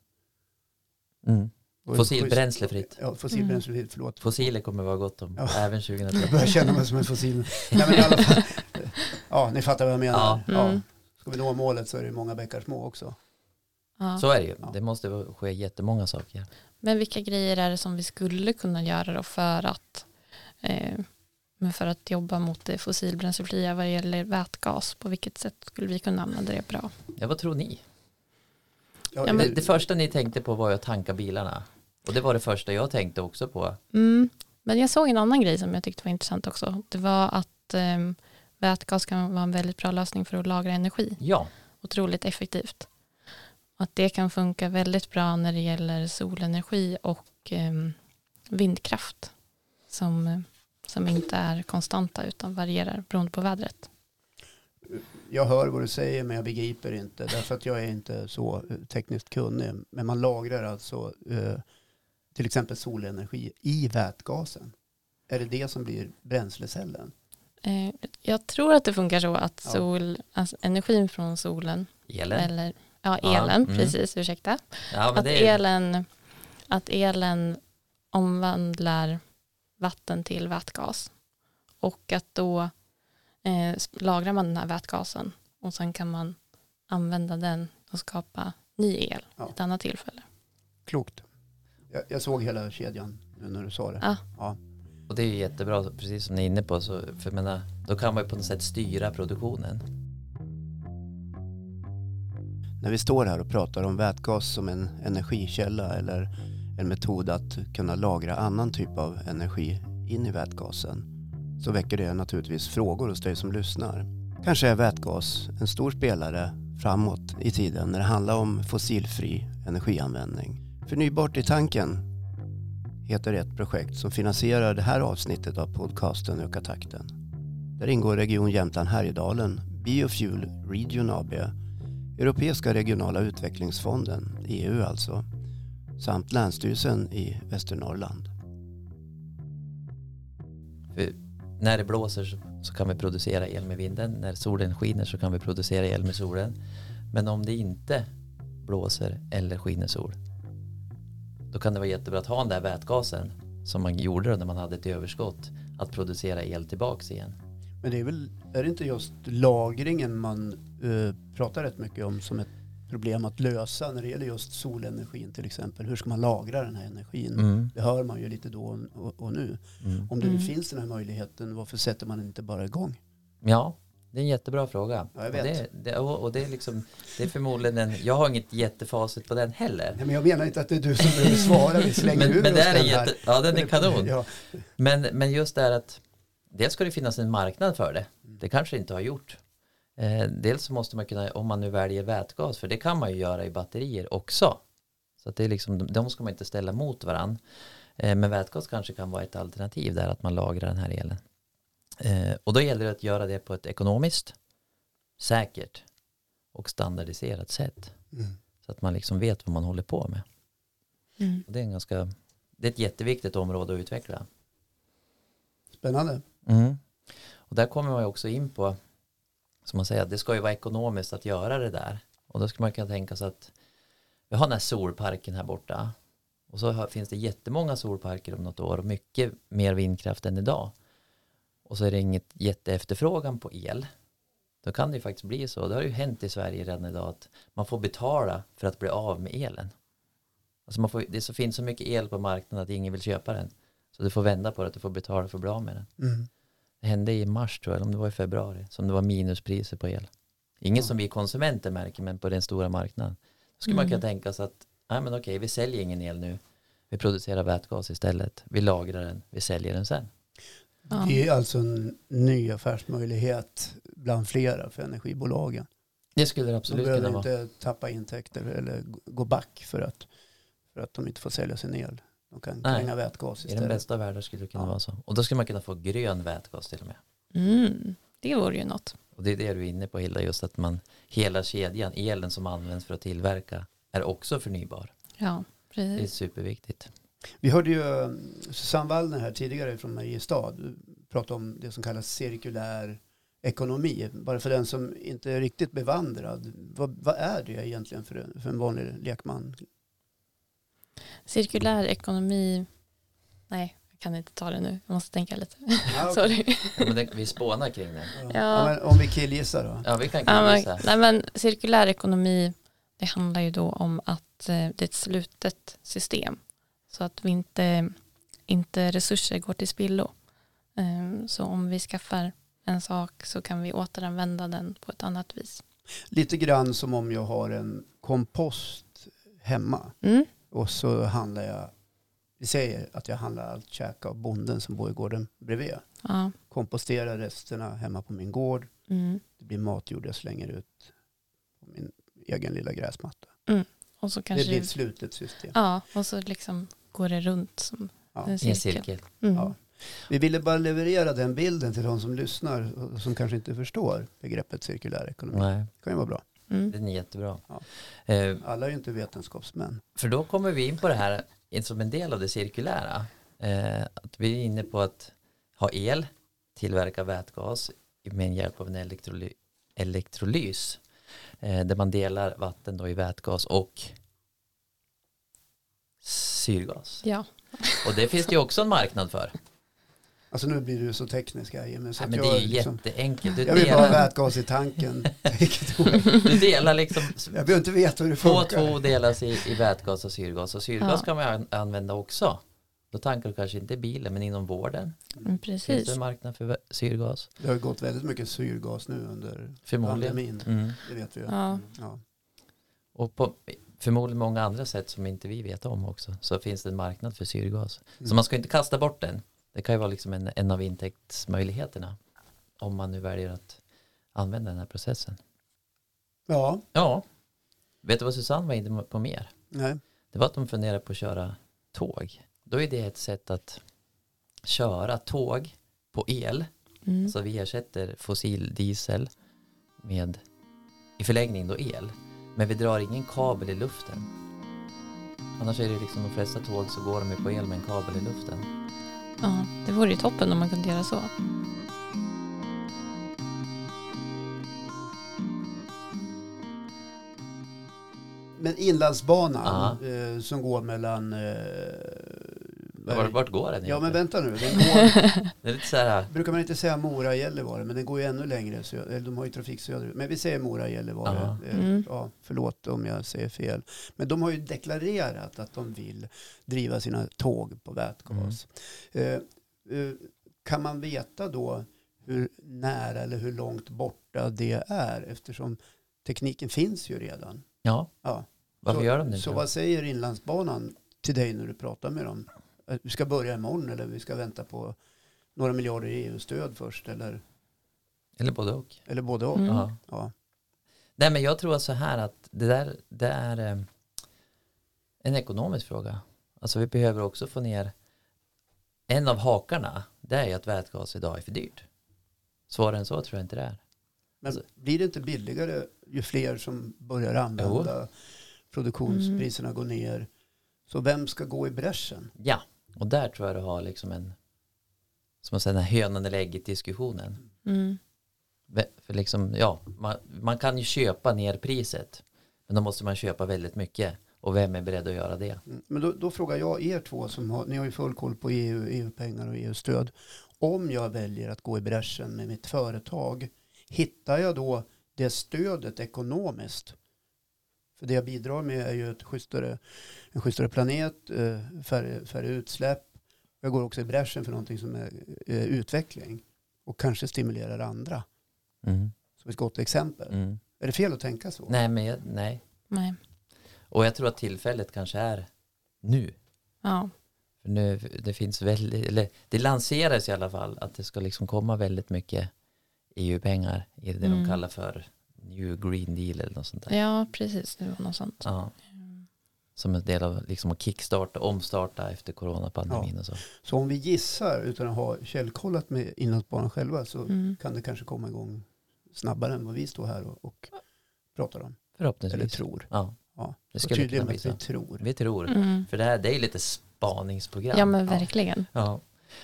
mm. Fossilbränslefritt. Ja, fossilbränslefritt, förlåt. Fossiler kommer vara gott om, Ja. även Jag 2030. börjar känna mig som en fossil. Nej, men i alla fall, ja, ni fattar vad jag menar. Ja. Ja. Mm. Ska vi nå målet så är det många bäckar små också. Ja. Så är det ju. Det måste ske jättemånga saker. Men vilka grejer är det som vi skulle kunna göra då för att, eh, men för att jobba mot det fossilbränslefria vad gäller vätgas? På vilket sätt skulle vi kunna använda det bra? Ja, vad tror ni? Ja, Ja, Det, det första ni tänkte på var att tanka bilarna. Och det var det första jag tänkte också på. Mm. Men jag såg en annan grej som jag tyckte var intressant också. Det var att eh, vätgas kan vara en väldigt bra lösning för att lagra energi. Ja, Otroligt effektivt. Att det kan funka väldigt bra när det gäller solenergi och eh, vindkraft som, som inte är konstanta utan varierar beroende på vädret. Jag hör vad du säger men jag begriper inte därför att jag är inte så eh, tekniskt kunnig. Men man lagrar alltså eh, till exempel solenergi i vätgasen. Är det det som blir bränslecellen? Eh, jag tror att det funkar så att Ja. sol, alltså energin från solen, Elen. eller ja, Ja, elen, mm. precis, ursäkta, Ja, att, det är, elen, att elen omvandlar vatten till vätgas och att då eh, lagrar man den här vätgasen och sen kan man använda den och skapa ny el Ja. ett annat tillfälle. Klokt. Jag, jag såg hela kedjan nu när du sa det. Ja. Ja. och det är ju jättebra, precis som ni är inne på. Så, för jag menar, då kan man ju på något sätt styra produktionen. När vi står här och pratar om vätgas som en energikälla eller en metod att kunna lagra annan typ av energi in i vätgasen så väcker det naturligtvis frågor hos dig som lyssnar. Kanske är vätgas en stor spelare framåt i tiden när det handlar om fossilfri energianvändning. Förnybart i tanken heter ett projekt som finansierar det här avsnittet av podcasten Öka takten. Där ingår Region Jämtland Härjedalen, Biofuel Region AB Europeiska regionala utvecklingsfonden, EU alltså, samt Länsstyrelsen i Västernorrland. För när det blåser så, kan vi producera el med vinden. När solen skiner så kan vi producera el med solen. Men om det inte blåser eller skiner sol då kan det vara jättebra att ha den där vätgasen som man gjorde när man hade ett överskott att producera el tillbaks igen. Men det är väl, är det inte just lagringen man eh, pratar rätt mycket om som ett problem att lösa när det gäller just solenergin till exempel. Hur ska man lagra den här energin? Mm. Det hör man ju lite då och, och nu. Mm. Om det nu Mm. finns den här möjligheten, varför sätter man inte bara igång? Ja, det är en jättebra fråga. Ja, jag Och vet. det, det, och och det, är liksom, det är förmodligen en, jag har inget jättefacit på den heller. Nej, men jag menar inte att det är du som behöver svara, vi slänger Men, ur men oss det är en den här. jätte, ja den är kanon. Ja, Men, men just det här att dels ska det finnas en marknad för det. Det kanske det inte har gjort. Eh, dels så måste man kunna, om man nu väljer vätgas, för det kan man ju göra i batterier också. Så att det är liksom, de ska man inte ställa mot varandra. Eh, men vätgas kanske kan vara ett alternativ där att man lagrar den här elen. Eh, och då gäller det att göra det på ett ekonomiskt, säkert och standardiserat sätt. mm. Så att man liksom vet vad man håller på med. Mm. Och det är en ganska, det är ett jätteviktigt område att utveckla. Spännande. Mm. Och där kommer man ju också in på, som man säger, att det ska ju vara ekonomiskt att göra det där. Och då skulle man kunna tänka sig att vi har den här solparken här borta. Och så finns det jättemånga solparker om något år och mycket mer vindkraft än idag. Och så är det inget jätteefterfrågan på el. Då kan det ju faktiskt bli så. Det har ju hänt i Sverige redan idag att man får betala för att bli av med elen. Alltså man får, det så finns så mycket el på marknaden att ingen vill köpa den. Så du får vända på det att du får betala för att bli av med den. Mm. Det hände i mars tror jag, eller om det var i februari, som det var minuspriser på el. Inget Ja. som vi konsumenter märker, men på den stora marknaden. Då skulle man Mm. kunna tänka sig att, nej men okej, vi säljer ingen el nu. Vi producerar vätgas istället. Vi lagrar den, vi säljer den sen. Ja. Det är alltså en ny affärsmöjlighet bland flera för energibolagen. Det skulle det De absolut behöver kunna vara. inte tappa intäkter eller gå- gå back för att, för att de inte får sälja sin el. De kan Nej. kränga vätgas I den istället. bästa av världar skulle det kunna Ja. vara så. Och då skulle man kunna få grön vätgas till och med. Mm. Det vore ju något. Och det är det du är inne på Hilda, just att man, hela kedjan, elen som används för att tillverka, är också förnybar. Ja, Det är precis. superviktigt. Vi hörde ju eh, Susanne Wallner här tidigare från Mariestad prata om det som kallas cirkulär ekonomi. Bara för den som inte är riktigt bevandrad. Vad, vad är det egentligen för en, för en vanlig lekman? Cirkulär ekonomi. Nej, jag kan inte ta det nu. Jag måste tänka lite. Ja, okej. Sorry. Ja, men det, vi spånar kring det. Ja. Ja. Ja, men om vi killgissar då? Ja, vi kan Ja, men, killgissa. nej, men cirkulär ekonomi, det handlar ju då om att eh, det är ett slutet system. Så att vi inte, inte resurser går till spillo. Eh, Så om vi skaffar en sak så kan vi återanvända den på ett annat vis. Lite grann som om jag har en kompost hemma Mm. Och så handlar jag, vi säger att jag handlar allt käk av bonden som bor i gården bredvid. Ja. Komposterar resterna hemma på min gård. Mm. Det blir matjord jag slänger ut på min egen lilla gräsmatta. Och så Det kanske blir ett slutet system. Ja, och så liksom går det runt som Ja. En I en cirkel. cirkel. Mm. Ja. Vi ville bara leverera den bilden till de som lyssnar och som kanske inte förstår begreppet cirkulär ekonomi. Nej, Det kan ju vara bra. Mm. den är jättebra. Ja. Eh, Alla är ju inte vetenskapsmän. För då kommer vi in på det här som en del av det cirkulära. Eh, att vi är inne på att ha el, tillverka vätgas med hjälp av en elektroly elektrolys. Eh, där man delar vatten då i vätgas och syrgas. Ja. Och det finns det ju också en marknad för. Alltså nu blir du så teknisk här Jimmy. Så att men det är ju liksom, jätteenkelt. Du jag vill bara ha delar, vätgas i tanken. Du delar liksom jag behöver inte veta hur det två funkar. två delas i, i vätgas och syrgas. Och syrgas Ja. kan man an- använda också. Då tankar du kanske inte bilen men inom vården. Mm, Finns precis. det en marknad för syrgas? Det har ju gått väldigt mycket syrgas nu under Förmodligen. pandemin. Mm. Det vet vi ju. Ja. Ja. Och på förmodligen många andra sätt som inte vi vet om också så finns det en marknad för syrgas. Så Mm. man ska inte kasta bort den. Det kan ju vara liksom en, en av intäktsmöjligheterna om man nu väljer att använda den här processen. ja, Ja, vet du vad Susanne var inne på mer? nej. Det var att de funderar på att köra tåg. Då är det ett sätt att köra tåg på el. Mm. Så vi ersätter fossil diesel med i förlängning då el. Men vi drar ingen kabel i luften. Annars är det liksom de flesta tåg så går de på el med en kabel i luften. Ja, det vore ju toppen om man kunde göra så. Men inlandsbanan eh, som går mellan... Eh, Vart, vart går den ja men vänta nu. Den går, Det är lite så här, brukar man inte säga Mora-Gällivare men den går ju ännu längre. Sö- eller de har ju trafik söderut. Men vi säger Mora-Gällivare. Ja. Eh, Mm. Ja, förlåt om jag säger fel. Men de har ju deklarerat att de vill driva sina tåg på vätgas. Mm. Eh, eh, kan man veta då hur nära eller hur långt borta det är eftersom tekniken finns ju redan. ja, Ja. varför så, gör de det? Så vad säger Inlandsbanan till dig när du pratar med dem? Att Vi ska börja imorgon eller vi ska vänta på några miljarder i EU-stöd först eller, Eller både och. eller både och. Mm. Ja. Ja. Nej men jag tror så här att det där det är eh, en ekonomisk fråga. Alltså vi behöver också få ner en av hakarna det är ju att vätgas idag är för dyrt. Svårare än så tror jag inte det är. Men Alltså- blir det inte billigare ju fler som börjar använda produktionspriserna går ner? Så vem ska gå i bräschen? Ja, och där tror jag du har liksom en som man säger den här hönan eller ägget diskussionen. Mm. För liksom, ja, man, man kan ju köpa ner priset men då måste man köpa väldigt mycket och vem är beredd att göra det? Mm, Men då, då frågar jag er två som har, ni har ju full koll på EU, EU-pengar och EU-stöd. Om jag väljer att gå i bräschen med mitt företag, hittar jag då det stödet ekonomiskt? För det jag bidrar med är ju ett schysstare, en schysstare planet, eh, färre, färre utsläpp. Jag går också i bräschen för någonting som är eh, utveckling och kanske stimulerar andra. Mm. Som ett gott exempel. Mm. Är det fel att tänka så? Nej, men jag, nej. Nej. Och jag tror att tillfället kanske är nu. Ja. För nu, det finns väldigt, eller det lanseras i alla fall att det ska liksom komma väldigt mycket EU-pengar i det Mm. de kallar för New Green Deal eller något sånt där. ja, precis. Det var något sånt. Ja, som en del av liksom att kickstarta, omstarta efter coronapandemin Ja. och så. Så om vi gissar utan att ha källkollat med Inlandsbanan själva så Mm. kan det kanske komma igång snabbare än vad vi står här och, och pratar om. Eller Förhoppningsvis. tror. Ja, Ja. det Så skulle tydligen kunna bli vi tror. Vi tror. Mm. För det här det är ju lite spaningsprogram. Ja, men Ja. verkligen. Ja.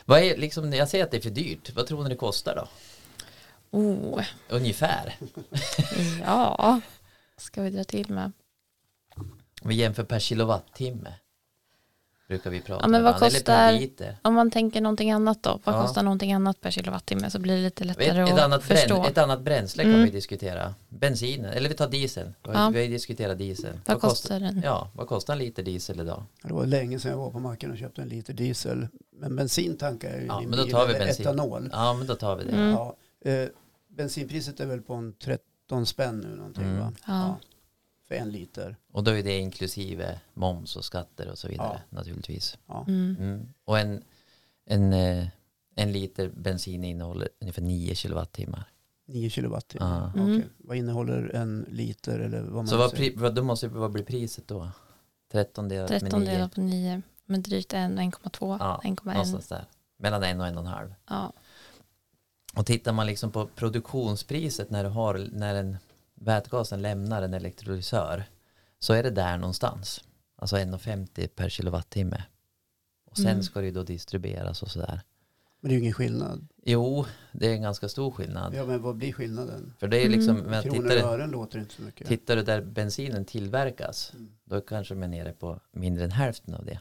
Vad är liksom, jag säger att det är för dyrt. Vad tror ni det kostar då? Oh, Ungefär. ja. Ska vi dra till med? Vi jämför per kilowattimme. Brukar vi prata Ja, men vad ibland. Kostar-. Om man tänker någonting annat då? Vad Ja. kostar någonting annat per kilowattimme så blir det lite lättare Ett, ett, att annat förstå. brän, ett annat bränsle kan Mm. vi diskutera. Bensinen, eller vi tar dieseln. Vi har- Ja. Vi har ju diskuterat diesel. Vad kostar den? Ja, vad kostar en liter diesel idag? Det var länge sedan jag var på macken och köpte en liter diesel. Men bensin tankar jag ju Ja, i men då tar vi bensin. etanol. Ja, men då tar vi det. Mm. Ja, eh, bensinpriset är väl på en 13 spänn nu någonting Mm. va? Ja. För en liter. Och då är det inklusive moms och skatter och så vidare Ja. naturligtvis. Ja. Mm. Mm. Och en, en, eh, en liter bensin innehåller ungefär 9 kilowattimmar. 9 kilowattimmar. Ja. Okej. Mm. Vad innehåller en liter eller vad man Så vad, pri, vad, då måste, vad blir priset då? 13 delat med 13 9. delat på 9. med drygt en, 1,2, Ja, 1,1. någonstans där. Mellan en och en och en halv. Ja. Och tittar man liksom på produktionspriset när, du har, när en vätgasen lämnar en elektrolysör så är det där någonstans. Alltså 1,50 per kilowattimme. Och sen Mm. ska det ju då distribueras och sådär. Men det är ju ingen skillnad. Jo, det är en ganska stor skillnad. Ja, men vad blir skillnaden? För det är liksom, Mm. men Kronor och ören låter inte så mycket. tittar du där bensinen tillverkas, Mm. då kanske man är nere på mindre än hälften av det.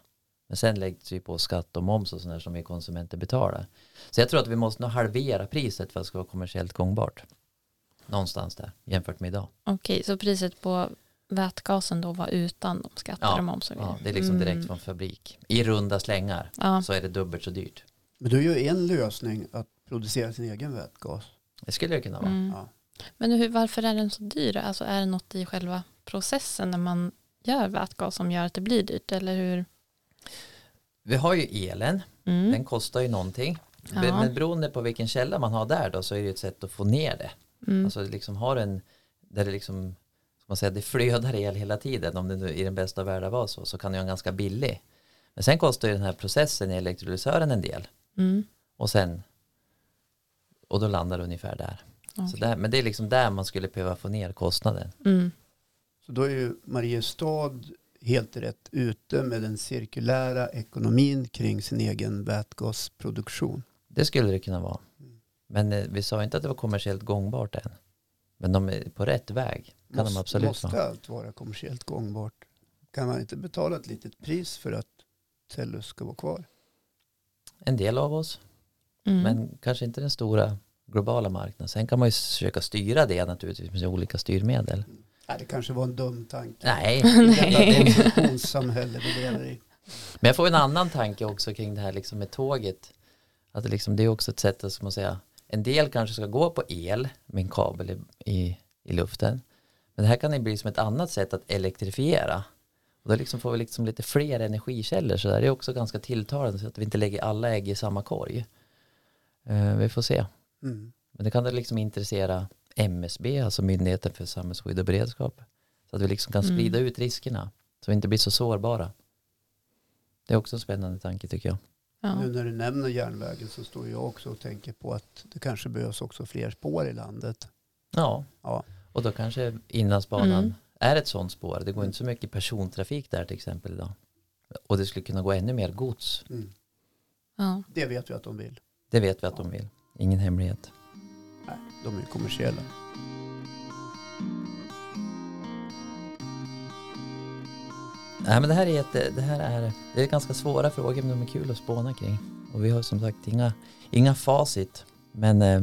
Men sen läggs det ju på skatt och moms och sådär som vi konsumenter betalar. Så jag tror att vi måste nog halvera priset för att det ska vara kommersiellt gångbart. Någonstans där jämfört med idag. Okej, så priset på vätgasen då var utan de skatter Ja, och moms Ja, det är liksom direkt Mm. från fabrik. I runda slängar Ja, så är det dubbelt så dyrt. Men då är ju en lösning att producera sin egen vätgas. Det skulle det kunna vara. mm. Ja. Men hur, varför är den så dyr? Alltså är det något i själva processen när man gör vätgas som gör att det blir dyrt? Eller hur? Vi har ju elen, Mm. den kostar ju någonting. Ja. Men beroende på vilken källa man har där då så är det ju ett sätt att få ner det. Mm. Alltså liksom har en, där det liksom, ska man säga, det flödar el hela tiden. Om det nu i den bästa av världar var så, så kan det vara ganska billig. Men sen kostar ju den här processen i elektrolysören en del. Mm. Och sen, och då landar det ungefär där. Så Okej. där. Men det är liksom där man skulle behöva få ner kostnaden. Mm. Så då är ju Mariestad helt rätt ute med den cirkulära ekonomin kring sin egen vätgasproduktion. Det skulle det kunna vara. Mm. Men eh, vi sa inte att det var kommersiellt gångbart än. Men de är på rätt väg. Kan de absolut måste vara. allt vara kommersiellt gångbart? Kan man inte betala ett litet pris för att Tellus ska vara kvar? En del av oss. Mm. Men kanske inte den stora globala marknaden. Sen kan man ju försöka styra det naturligtvis med olika styrmedel. Nej, det kanske var en dum tanke. Nej, I konsumtionssamhälle vi lever i. men jag får en annan tanke också kring det här liksom med tåget. Att det, liksom, det är också ett sätt att, ska man säga, en del kanske ska gå på el med en kabel i, i, i luften. Men det här kan ju bli som ett annat sätt att elektrifiera. Och då liksom får vi liksom lite fler energikällor så där. Det är också ganska tilltalande så att vi inte lägger alla ägg i samma korg. Eh, vi får se. Mm. Men det kan det liksom intressera MSB, alltså Myndigheten för samhällsskydd och beredskap. Så att vi liksom kan Mm. sprida ut riskerna. Så vi inte blir så sårbara. Det är också en spännande tanke tycker jag. ja. Nu när du nämner järnvägen så står jag också och tänker på att det kanske behövs också fler spår i landet. Ja, Ja. och då kanske Inlandsbanan Mm. är ett sånt spår. Det går inte så mycket persontrafik där till exempel idag. Och det skulle kunna gå ännu mer gods. Mm. Ja. Det vet vi att de vill. Det vet vi att de vill. Ingen hemlighet. De är ju kommersiella. Nej men det här är, ett, det här är, det är ganska svåra frågor men de är kul att spåna kring. Och vi har som sagt inga, inga facit. Men, eh,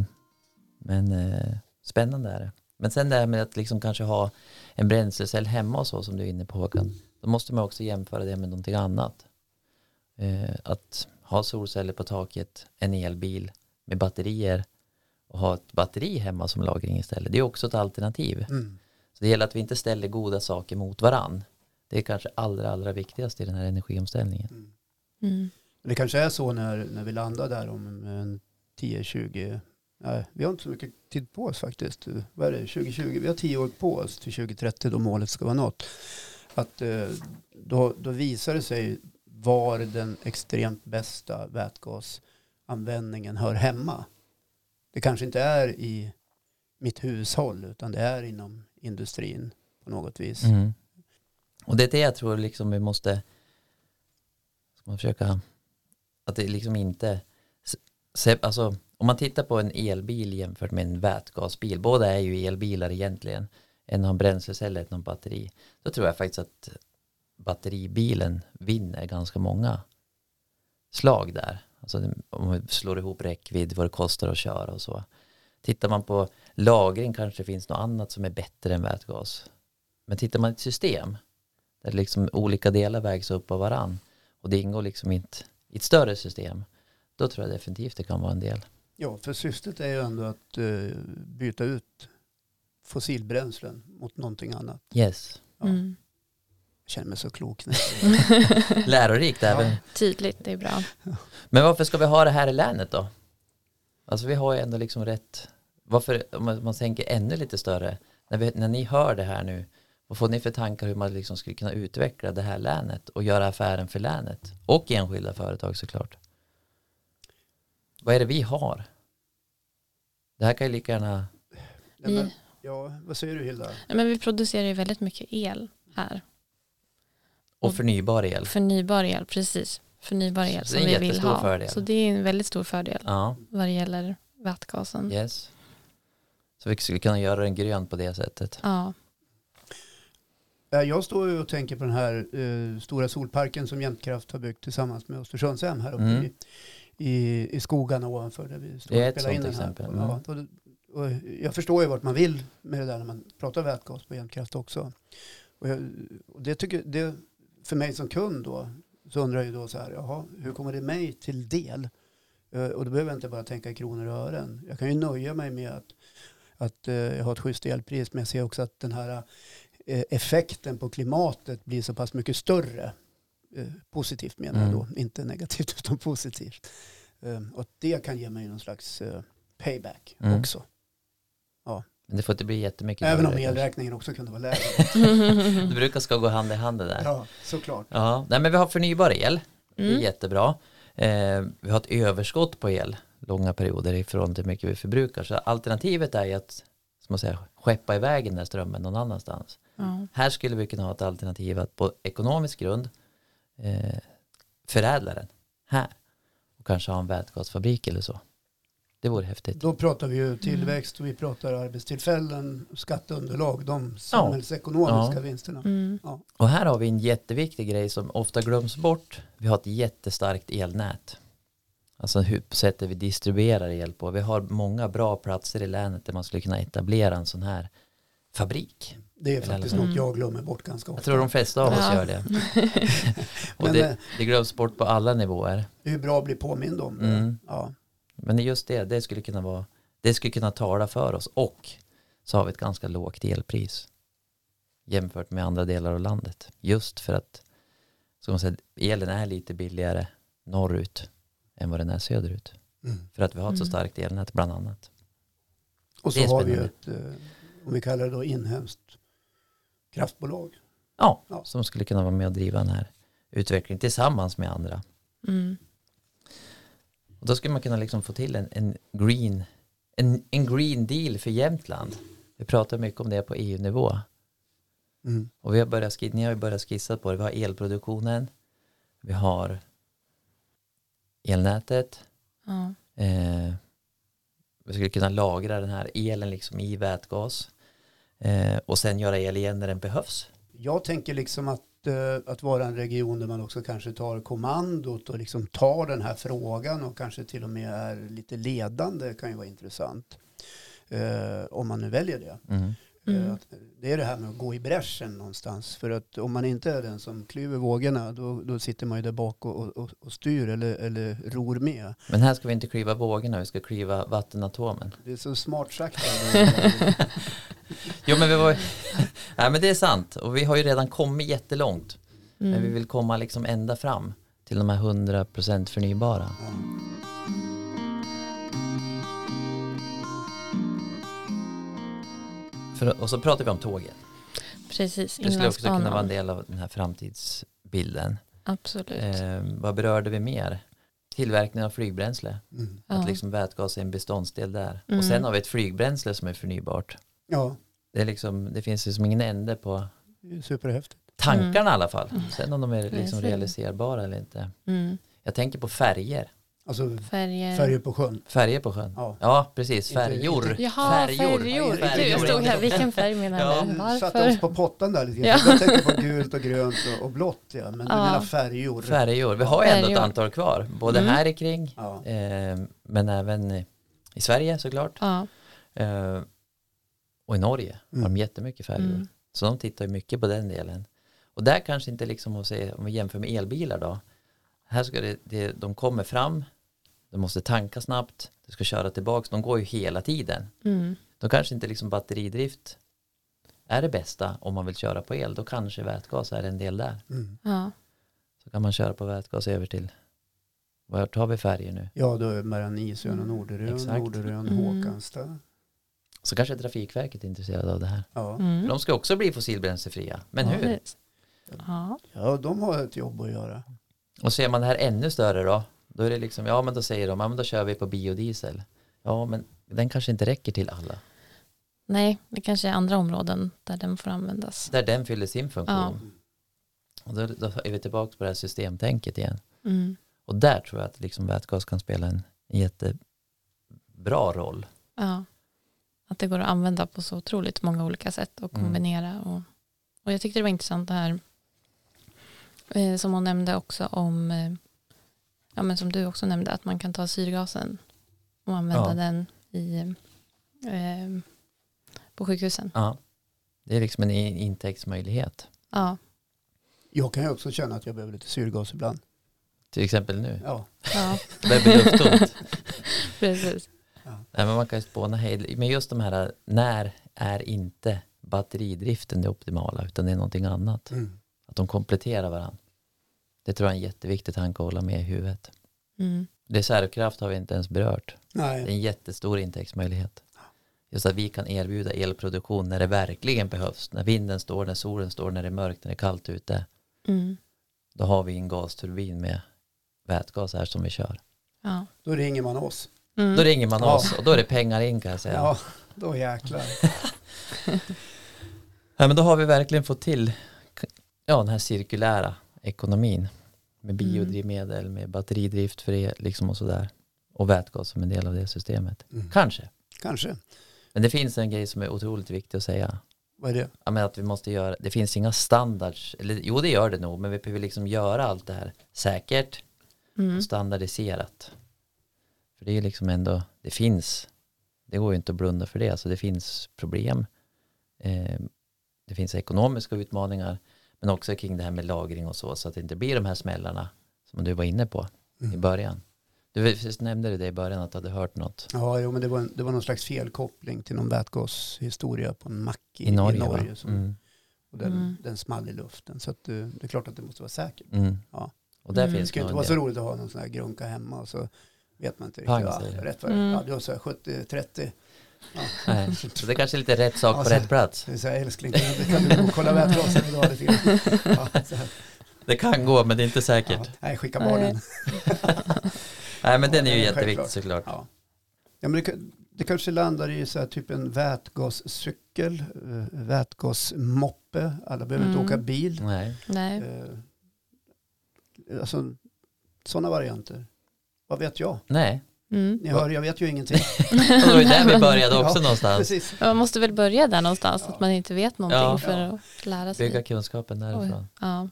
men eh, spännande är det. Men sen det här med att liksom kanske ha en bränslecell hemma och så som du är inne på Håkan. Då måste man också jämföra det med någonting annat. Eh, att ha solceller på taket, en elbil med batterier och ha ett batteri hemma som lagring istället. Det är också ett alternativ. Mm. Så det gäller att vi inte ställer goda saker mot varann. Det är kanske allra, allra viktigast i den här energiomställningen. Mm. Mm. Det kanske är så när, när vi landar där om en 10-20, nej vi har inte så mycket tid på oss faktiskt. Vad är det, 2020, vi har 10 år på oss till 2030 då målet ska vara nått. Att eh, då, då visar det sig var den extremt bästa vätgasanvändningen hör hemma. Det kanske inte är i mitt hushåll utan det är inom industrin på något vis. Mm. Och det är det jag tror liksom vi måste ska man försöka att det liksom inte se, alltså om man tittar på en elbil jämfört med en vätgasbil båda är ju elbilar egentligen en har en bränslecell ett har en batteri då tror jag faktiskt att batteribilen vinner ganska många slag där alltså om man slår ihop räckvidd vad det kostar att köra och så tittar man på lagring kanske det finns något annat som är bättre än vätgas men tittar man i ett system där liksom olika delar vägs upp av varann och det ingår liksom i ett, i ett större system då tror jag definitivt det kan vara en del. Ja, för syftet är ju ändå att eh, byta ut fossilbränslen mot någonting annat. Yes. Ja. Mm. Jag känner mig så klok. det. Lärorikt Ja. även. Tydligt, det är bra. Men varför ska vi ha det här i länet då? Alltså vi har ju ändå liksom rätt, varför om man, man tänker ännu lite större, när, vi, när ni hör det här nu, Vad får ni för tankar hur man liksom skulle kunna utveckla det här länet och göra affären för länet och enskilda företag såklart? Vad är det vi har? Det här kan ju lika gärna, Vi, ja, vad säger du Hilda? nej, men vi producerar ju väldigt mycket el här. Och förnybar el. Förnybar el, precis. Förnybar el Så det är som en vi vill ha. fördel. Så det är en väldigt stor fördel Ja, vad det gäller vätgasen. yes. Så vi skulle kunna göra den grön på det sättet. Ja, Ja, Jag står ju och tänker på den här eh, stora solparken som Jämtkraft har byggt tillsammans med Östersundshem här uppe Mm. i, i, i skogarna ovanför där vi står och spelar in den här. ja, och, och jag förstår ju vart man vill med det där när man pratar vätgas på Jämtkraft också. Och jag, och det tycker, det, för mig som kund då så undrar jag ju då så här, jaha, hur kommer det mig till del? Eh, och då behöver jag inte bara tänka kronor och ören. Jag kan ju nöja mig med att, att eh, jag har ett schysst elpris men jag ser också att den här eh, effekten på klimatet blir så pass mycket större. Positivt menar jag Mm. då, inte negativt utan positivt. Och det kan ge mig någon slags payback Mm. också. Men det får inte bli jättemycket. Även om elräkningen också kunde vara lägre. Det brukar ska gå hand i hand det där. Ja, ja, såklart. nej men vi har förnybar el. Det är mm. jättebra. Eh, vi har ett överskott på el långa perioder i förhållande till hur mycket vi förbrukar. Så alternativet är ju att som man säger, skeppa iväg den där strömmen någon annanstans. ja. Här skulle vi kunna ha ett alternativ att på ekonomisk grund eh, förädla den här och kanske ha en vätgasfabrik eller så. Det vore häftigt. Då pratar vi ju tillväxt och vi pratar arbetstillfällen, skatteunderlag, de samhällsekonomiska vinsterna. Mm. Och här har vi en jätteviktig grej som ofta glöms bort. Vi har ett jättestarkt elnät. Alltså hur sättet vi distribuerar el på. Vi har många bra platser i länet där man skulle kunna etablera en sån här fabrik. Det är faktiskt Mm. något jag glömmer bort ganska ofta. Jag tror de flesta av oss Ja. gör det. och Men, det, eh, det glöms bort på alla nivåer. Det är bra att bli påmind om det. Mm. Ja. Men just det, det skulle kunna vara, det skulle kunna tala för oss och så har vi ett ganska lågt elpris jämfört med andra delar av landet. Just för att som man säger, elen är lite billigare norrut än vad den är söderut. Mm. För att vi har ett så Mm. starkt elnät bland annat. Och så har vi ett, eh, om vi kallar det då inhemskt kraftbolag. Ja, Ja. som skulle kunna vara med och driva den här utvecklingen tillsammans med andra. Mm. Och då skulle man kunna liksom få till en, en, green, en, en green deal för Jämtland. Vi pratar mycket om det på EU-nivå. Mm. Och vi har börjat skissa, ni har ju börjat skissa på det. Vi har elproduktionen, vi har elnätet, Ja. eh, vi skulle kunna lagra den här elen liksom i vätgas eh, och sen göra el igen när den behövs. Jag tänker liksom att, att vara en region där man också kanske tar kommandot och liksom tar den här frågan och kanske till och med är lite ledande kan ju vara intressant. Eh, om man nu väljer det. Mm. Eh, Mm. det är det här med att gå i bräschen någonstans. För att om man inte är den som klyver vågorna då, då sitter man ju där bak och, och, och styr eller, eller ror med. Men här ska vi inte kliva vågorna, vi ska kliva vattenatomen. Det är så smart sagt. Jo men vi var Nej men det är sant och vi har ju redan kommit jättelångt. Men vi Mm. vill komma liksom ända fram till de här 100% förnybara. För, och så pratar vi om tåget. Precis, Det skulle också kunna vara en del av den här framtidsbilden. Absolut. Eh, vad berörde vi mer? Tillverkning av flygbränsle. Mm. Ja. Att liksom vätgas är en beståndsdel där. Mm. Och sen har vi ett flygbränsle som är förnybart. Ja, Det, är liksom, det finns liksom ingen ände på superhäftigt. tankarna Mm. i alla fall. Sen om de är liksom Precis. realiserbara eller inte. Mm. Jag tänker på färger. Alltså Färger. färger på sjön. Färger på sjön. Ja. Ja, precis. Färjor. inte- Jaha, Färjor. färjor. Färjor. Jag stod här, vilken färg menar Ja. du? Satte Varför? oss på pottan där lite Ja. Jag tänkte på gult och grönt och, och blått. Ja. Men du Ja. menar färjor. Färjor. Vi har ju ändå ett antal kvar. Både Mm. här i kring. Ja. Eh, men även i, i Sverige såklart. Ja. Eh, och i Norge har Mm. de jättemycket färjor. Mm. Så de tittar ju mycket på den delen. Och där kanske inte liksom att se, om vi jämför med elbilar då. Här ska det, det, de kommer fram, de måste tanka snabbt, de ska köra tillbaks, de går ju hela tiden. Mm. Då kanske inte liksom batteridrift är det bästa om man vill köra på el. Då kanske vätgas är en del där. Mm. Ja. Så kan man köra på vätgas över till, vart har vi färger nu? ja, då är mellan Isön och Mm. Norderön, Exakt. Norderön, Mm. Håkansta. Så kanske Trafikverket är intresserade av det här. Ja. Mm. De ska också bli fossilbränslefria. Men Ja, hur? Ja. ja, de har ett jobb att göra. Och ser man det här ännu större då? Då är det liksom, ja men då säger de, ja men då kör vi på biodiesel. Ja men den kanske inte räcker till alla. Nej, det kanske är andra områden där den får användas. Där den fyller sin funktion. Ja. Och då, då är vi tillbaka på det här systemtänket igen. Mm. Och där tror jag att liksom vätgas kan spela en jättebra roll. Ja. Att det går att använda på så otroligt många olika sätt och Mm. kombinera. Och, och jag tyckte det var intressant det här eh, som hon nämnde också om, eh, ja men som du också nämnde, att man kan ta syrgasen och använda Ja. den i, eh, på sjukhusen. Ja. Det är liksom en in- intäktsmöjlighet. Ja, Jag kan ju också känna att jag behöver lite syrgas ibland. Till exempel nu. Ja, ja bli lufttomt. precis. Nej, men man kan ju spåna hej. Men just de här, när är inte batteridriften det optimala utan det är någonting annat. mm. Att de kompletterar varandra. Det tror jag är en jätteviktig tanke att hålla med i huvudet. Mm. Reservkraft har vi inte ens berört. Det är Nej, en jättestor intäktsmöjlighet. Just att vi kan erbjuda elproduktion när det verkligen behövs. När vinden står, när solen står, när det är mörkt, när det är kallt ute. Mm. Då har vi en gasturbin med vätgas här som vi kör. Ja. då ringer man oss. Mm. Då ringer man Ja. oss och då är det pengar in kan jag säga. Ja, då jäklar. Ja, men då har vi verkligen fått till ja, den här cirkulära ekonomin med biodrivmedel, med batteridrift för el liksom och sådär. Och vätgas som en del av det systemet. Mm. Kanske. Kanske. Men det finns en grej som är otroligt viktig att säga. Vad är det? Ja, men att vi måste göra, det finns inga standards, eller jo det gör det nog, men vi behöver liksom göra allt det här säkert Mm. och standardiserat. För det är liksom ändå, det finns, det går ju inte att blunda för det, så det finns problem. Eh, det finns ekonomiska utmaningar, men också kring det här med lagring och så, så att det inte blir de här smällarna som du var inne på i Mm. början. Du nämnde du det i början att du hade hört något Ja, jo, men det var, en, det var någon slags felkoppling till någon vätgashistoria på en mack i, i Norge. i Norge som, Mm. och den, Mm. den small i luften. Så att, eh, det är klart att det måste vara säkert. Mm. Ja. Och där Mm. Det finns ska ju nog inte vara så roligt att ha någon sån här grunka hemma och så vet man inte riktigt. Det. rätt vad Mm. ja, du här 70-30. Ja. Nej, så det är kanske är lite rätt sak Ja, på så- rätt plats. Så här, älskling, kan du, kan du gå och kolla vätgasen idag lite grann? Ja. Det kan gå, men det är inte säkert. Ja, nej, skicka barnen. Nej, men den är ju Ja, jätteviktig såklart. Ja. Ja, men det, det kanske landar i så här typ en vätgascykel, eh, vätgasmoppe. Alla behöver inte Mm. åka bil. Nej. Nej. Eh, alltså, sådana varianter. Vad vet jag? Nej, Mm. Ni hör, jag vet ju ingenting. och det var ju där vi började också Ja, någonstans. Precis. Man måste väl börja där någonstans, Ja. att man inte vet någonting Ja. för att lära sig. Bygga kunskapen därifrån. Ja.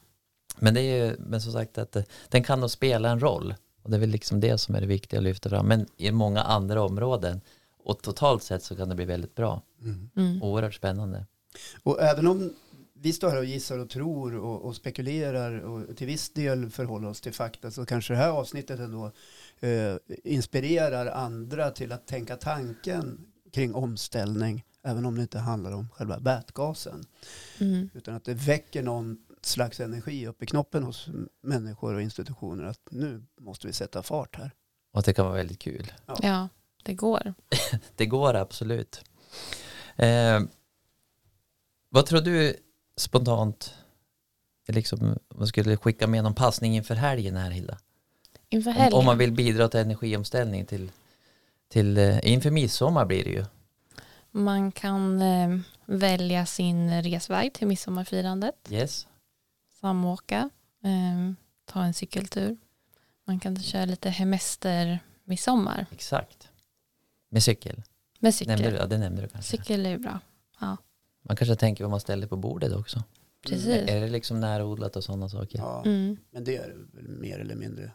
Men det är ju, men som sagt att eh, den kan nog spela en roll. Och det är väl liksom det som är det viktiga att lyfta fram. Men i många andra områden. Och totalt sett så kan det bli väldigt bra. Mm. Mm. Oerhört spännande. Och även om vi står här och gissar och tror och, och spekulerar och till viss del förhåller oss till fakta så kanske det här avsnittet ändå eh, inspirerar andra till att tänka tanken kring omställning även om det inte handlar om själva vätgasen Mm. utan att det väcker någon slags energi upp i knoppen hos människor och institutioner att nu måste vi sätta fart här. Och det kan vara väldigt kul. ja, det går. Det går absolut. Eh, vad tror du spontant, liksom, om man skulle skicka med någon passning inför helgen här Hilda? Inför Om, helgen. om man vill bidra till energiomställning till, till eh, inför midsommar blir det ju. Man kan eh, välja sin resväg till midsommarfirandet, Yes. samåka, eh, ta en cykeltur. Man kan köra lite hemester midsommar Exakt. Med cykel. med cykel. Nämnde du? Ja, det nämnde du kanske. Cykel är ju bra. Man kanske tänker vad man ställer på bordet också. Precis. Är det liksom närodlat och sådana saker? Ja, Mm. men det är väl mer eller mindre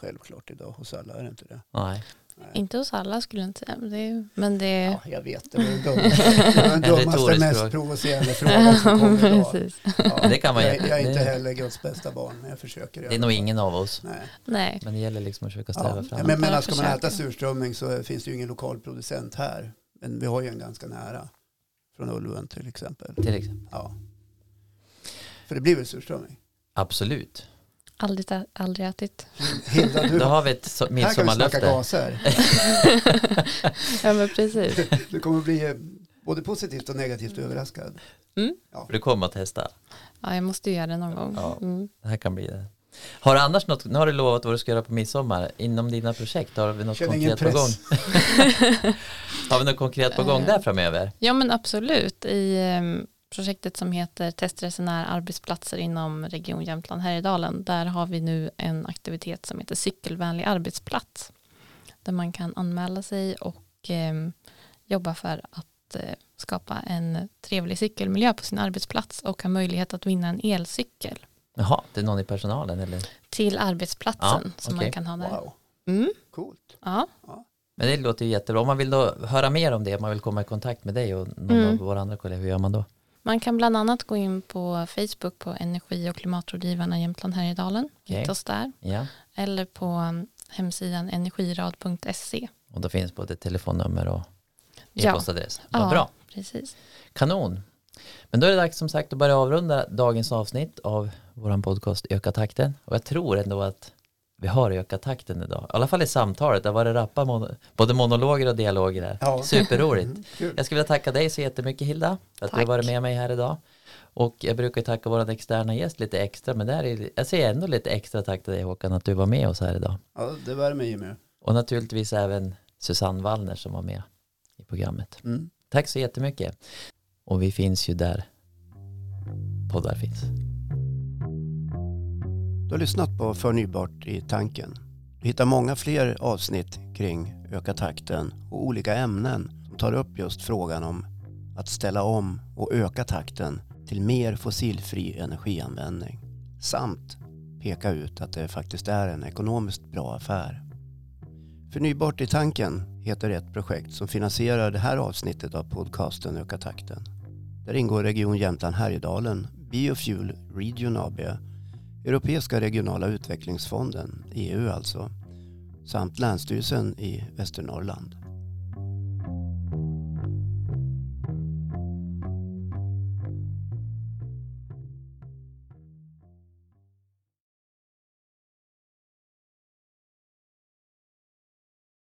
självklart idag hos alla, är det inte det? Nej. Nej. Inte hos alla skulle jag inte säga. Men det, men det Ja, jag vet, det var den dummaste, dummaste mest provocerande frågan som kom idag. Precis. Ja, Det kan man jag, jag är inte heller Guds bästa barn, men jag försöker. Det är nog ingen av oss. Nej. Nej. Men det gäller liksom att försöka sträva Ja, fram. men, men Bara ska man äta surströmming så finns det ju ingen lokal producent här. Men vi har ju en ganska nära. Från Ulven till exempel. Till exempel. Ja. För det blir väl surströmming? Absolut. Aldrig, aldrig ätit. Hilda, du, Då har vi ett så- här kan vi snacka midsommarlöfte. gaser. Ja men precis. Det kommer bli eh, Både positivt och negativt överraskad. För du kommer att testa. Ja, jag måste göra det någon gång. Ja. Mm. Det här kan bli det. Har du annars något, nu har du lovat vad du ska göra på midsommar. Inom dina projekt, har vi något Känner konkret på gång? har vi något konkret på gång där framöver? Ja men absolut. I em, projektet som heter testresenär arbetsplatser inom Region Jämtland Härjedalen där har vi nu en aktivitet som heter cykelvänlig arbetsplats där man kan anmäla sig och em, jobba för att eh, skapa en trevlig cykelmiljö på sin arbetsplats och ha möjlighet att vinna en elcykel Jaha, det är någon i personalen eller? till arbetsplatsen Ja, som okej. man kan ha där. Wow, Mm, coolt. ja. Men det låter ju jättebra. Om man vill då höra mer om det, om man vill komma i kontakt med dig och någon Mm. av våra andra kollegor, hur gör man då? Man kan bland annat gå in på Facebook på Energi och klimatrådgivarna Jämtland Härjedalen. Okej. Hitta oss där. Ja, Eller på um, hemsidan energirad.se. och då finns både telefonnummer och Ja. e-postadress. Vad Ja, bra. precis. Kanon. Men då är det dags som sagt att börja avrunda dagens avsnitt av vår podcast Öka takten. Och jag tror ändå att vi har ökat takten idag. I alla fall i samtalet. Det har varit rappa mon- både monologer och dialoger här. Ja. Superroligt. Mm. Jag skulle vilja tacka dig så jättemycket Hilda för att du har Tack. varit med mig här idag. Och jag brukar ju tacka vår externa gäst lite extra men där är, jag säger ändå lite extra tack till dig Håkan att du var med oss här idag. Ja, det värmer Jimmy. Och naturligtvis även Susanne Wallner som var med i programmet. Mm. Tack så jättemycket. Och vi finns ju där poddar finns. Du har lyssnat på Förnybart i tanken. Du hittar många fler avsnitt kring öka takten och olika ämnen som tar upp just frågan om att ställa om och öka takten till mer fossilfri energianvändning. Samt peka ut att det faktiskt är en ekonomiskt bra affär. Förnybart i tanken heter ett projekt som finansierar det här avsnittet av podcasten Öka takten. Där ingår Region Jämtland Härjedalen, Biofuel Region AB Europeiska regionala utvecklingsfonden, EU alltså, samt Länsstyrelsen i Västernorrland.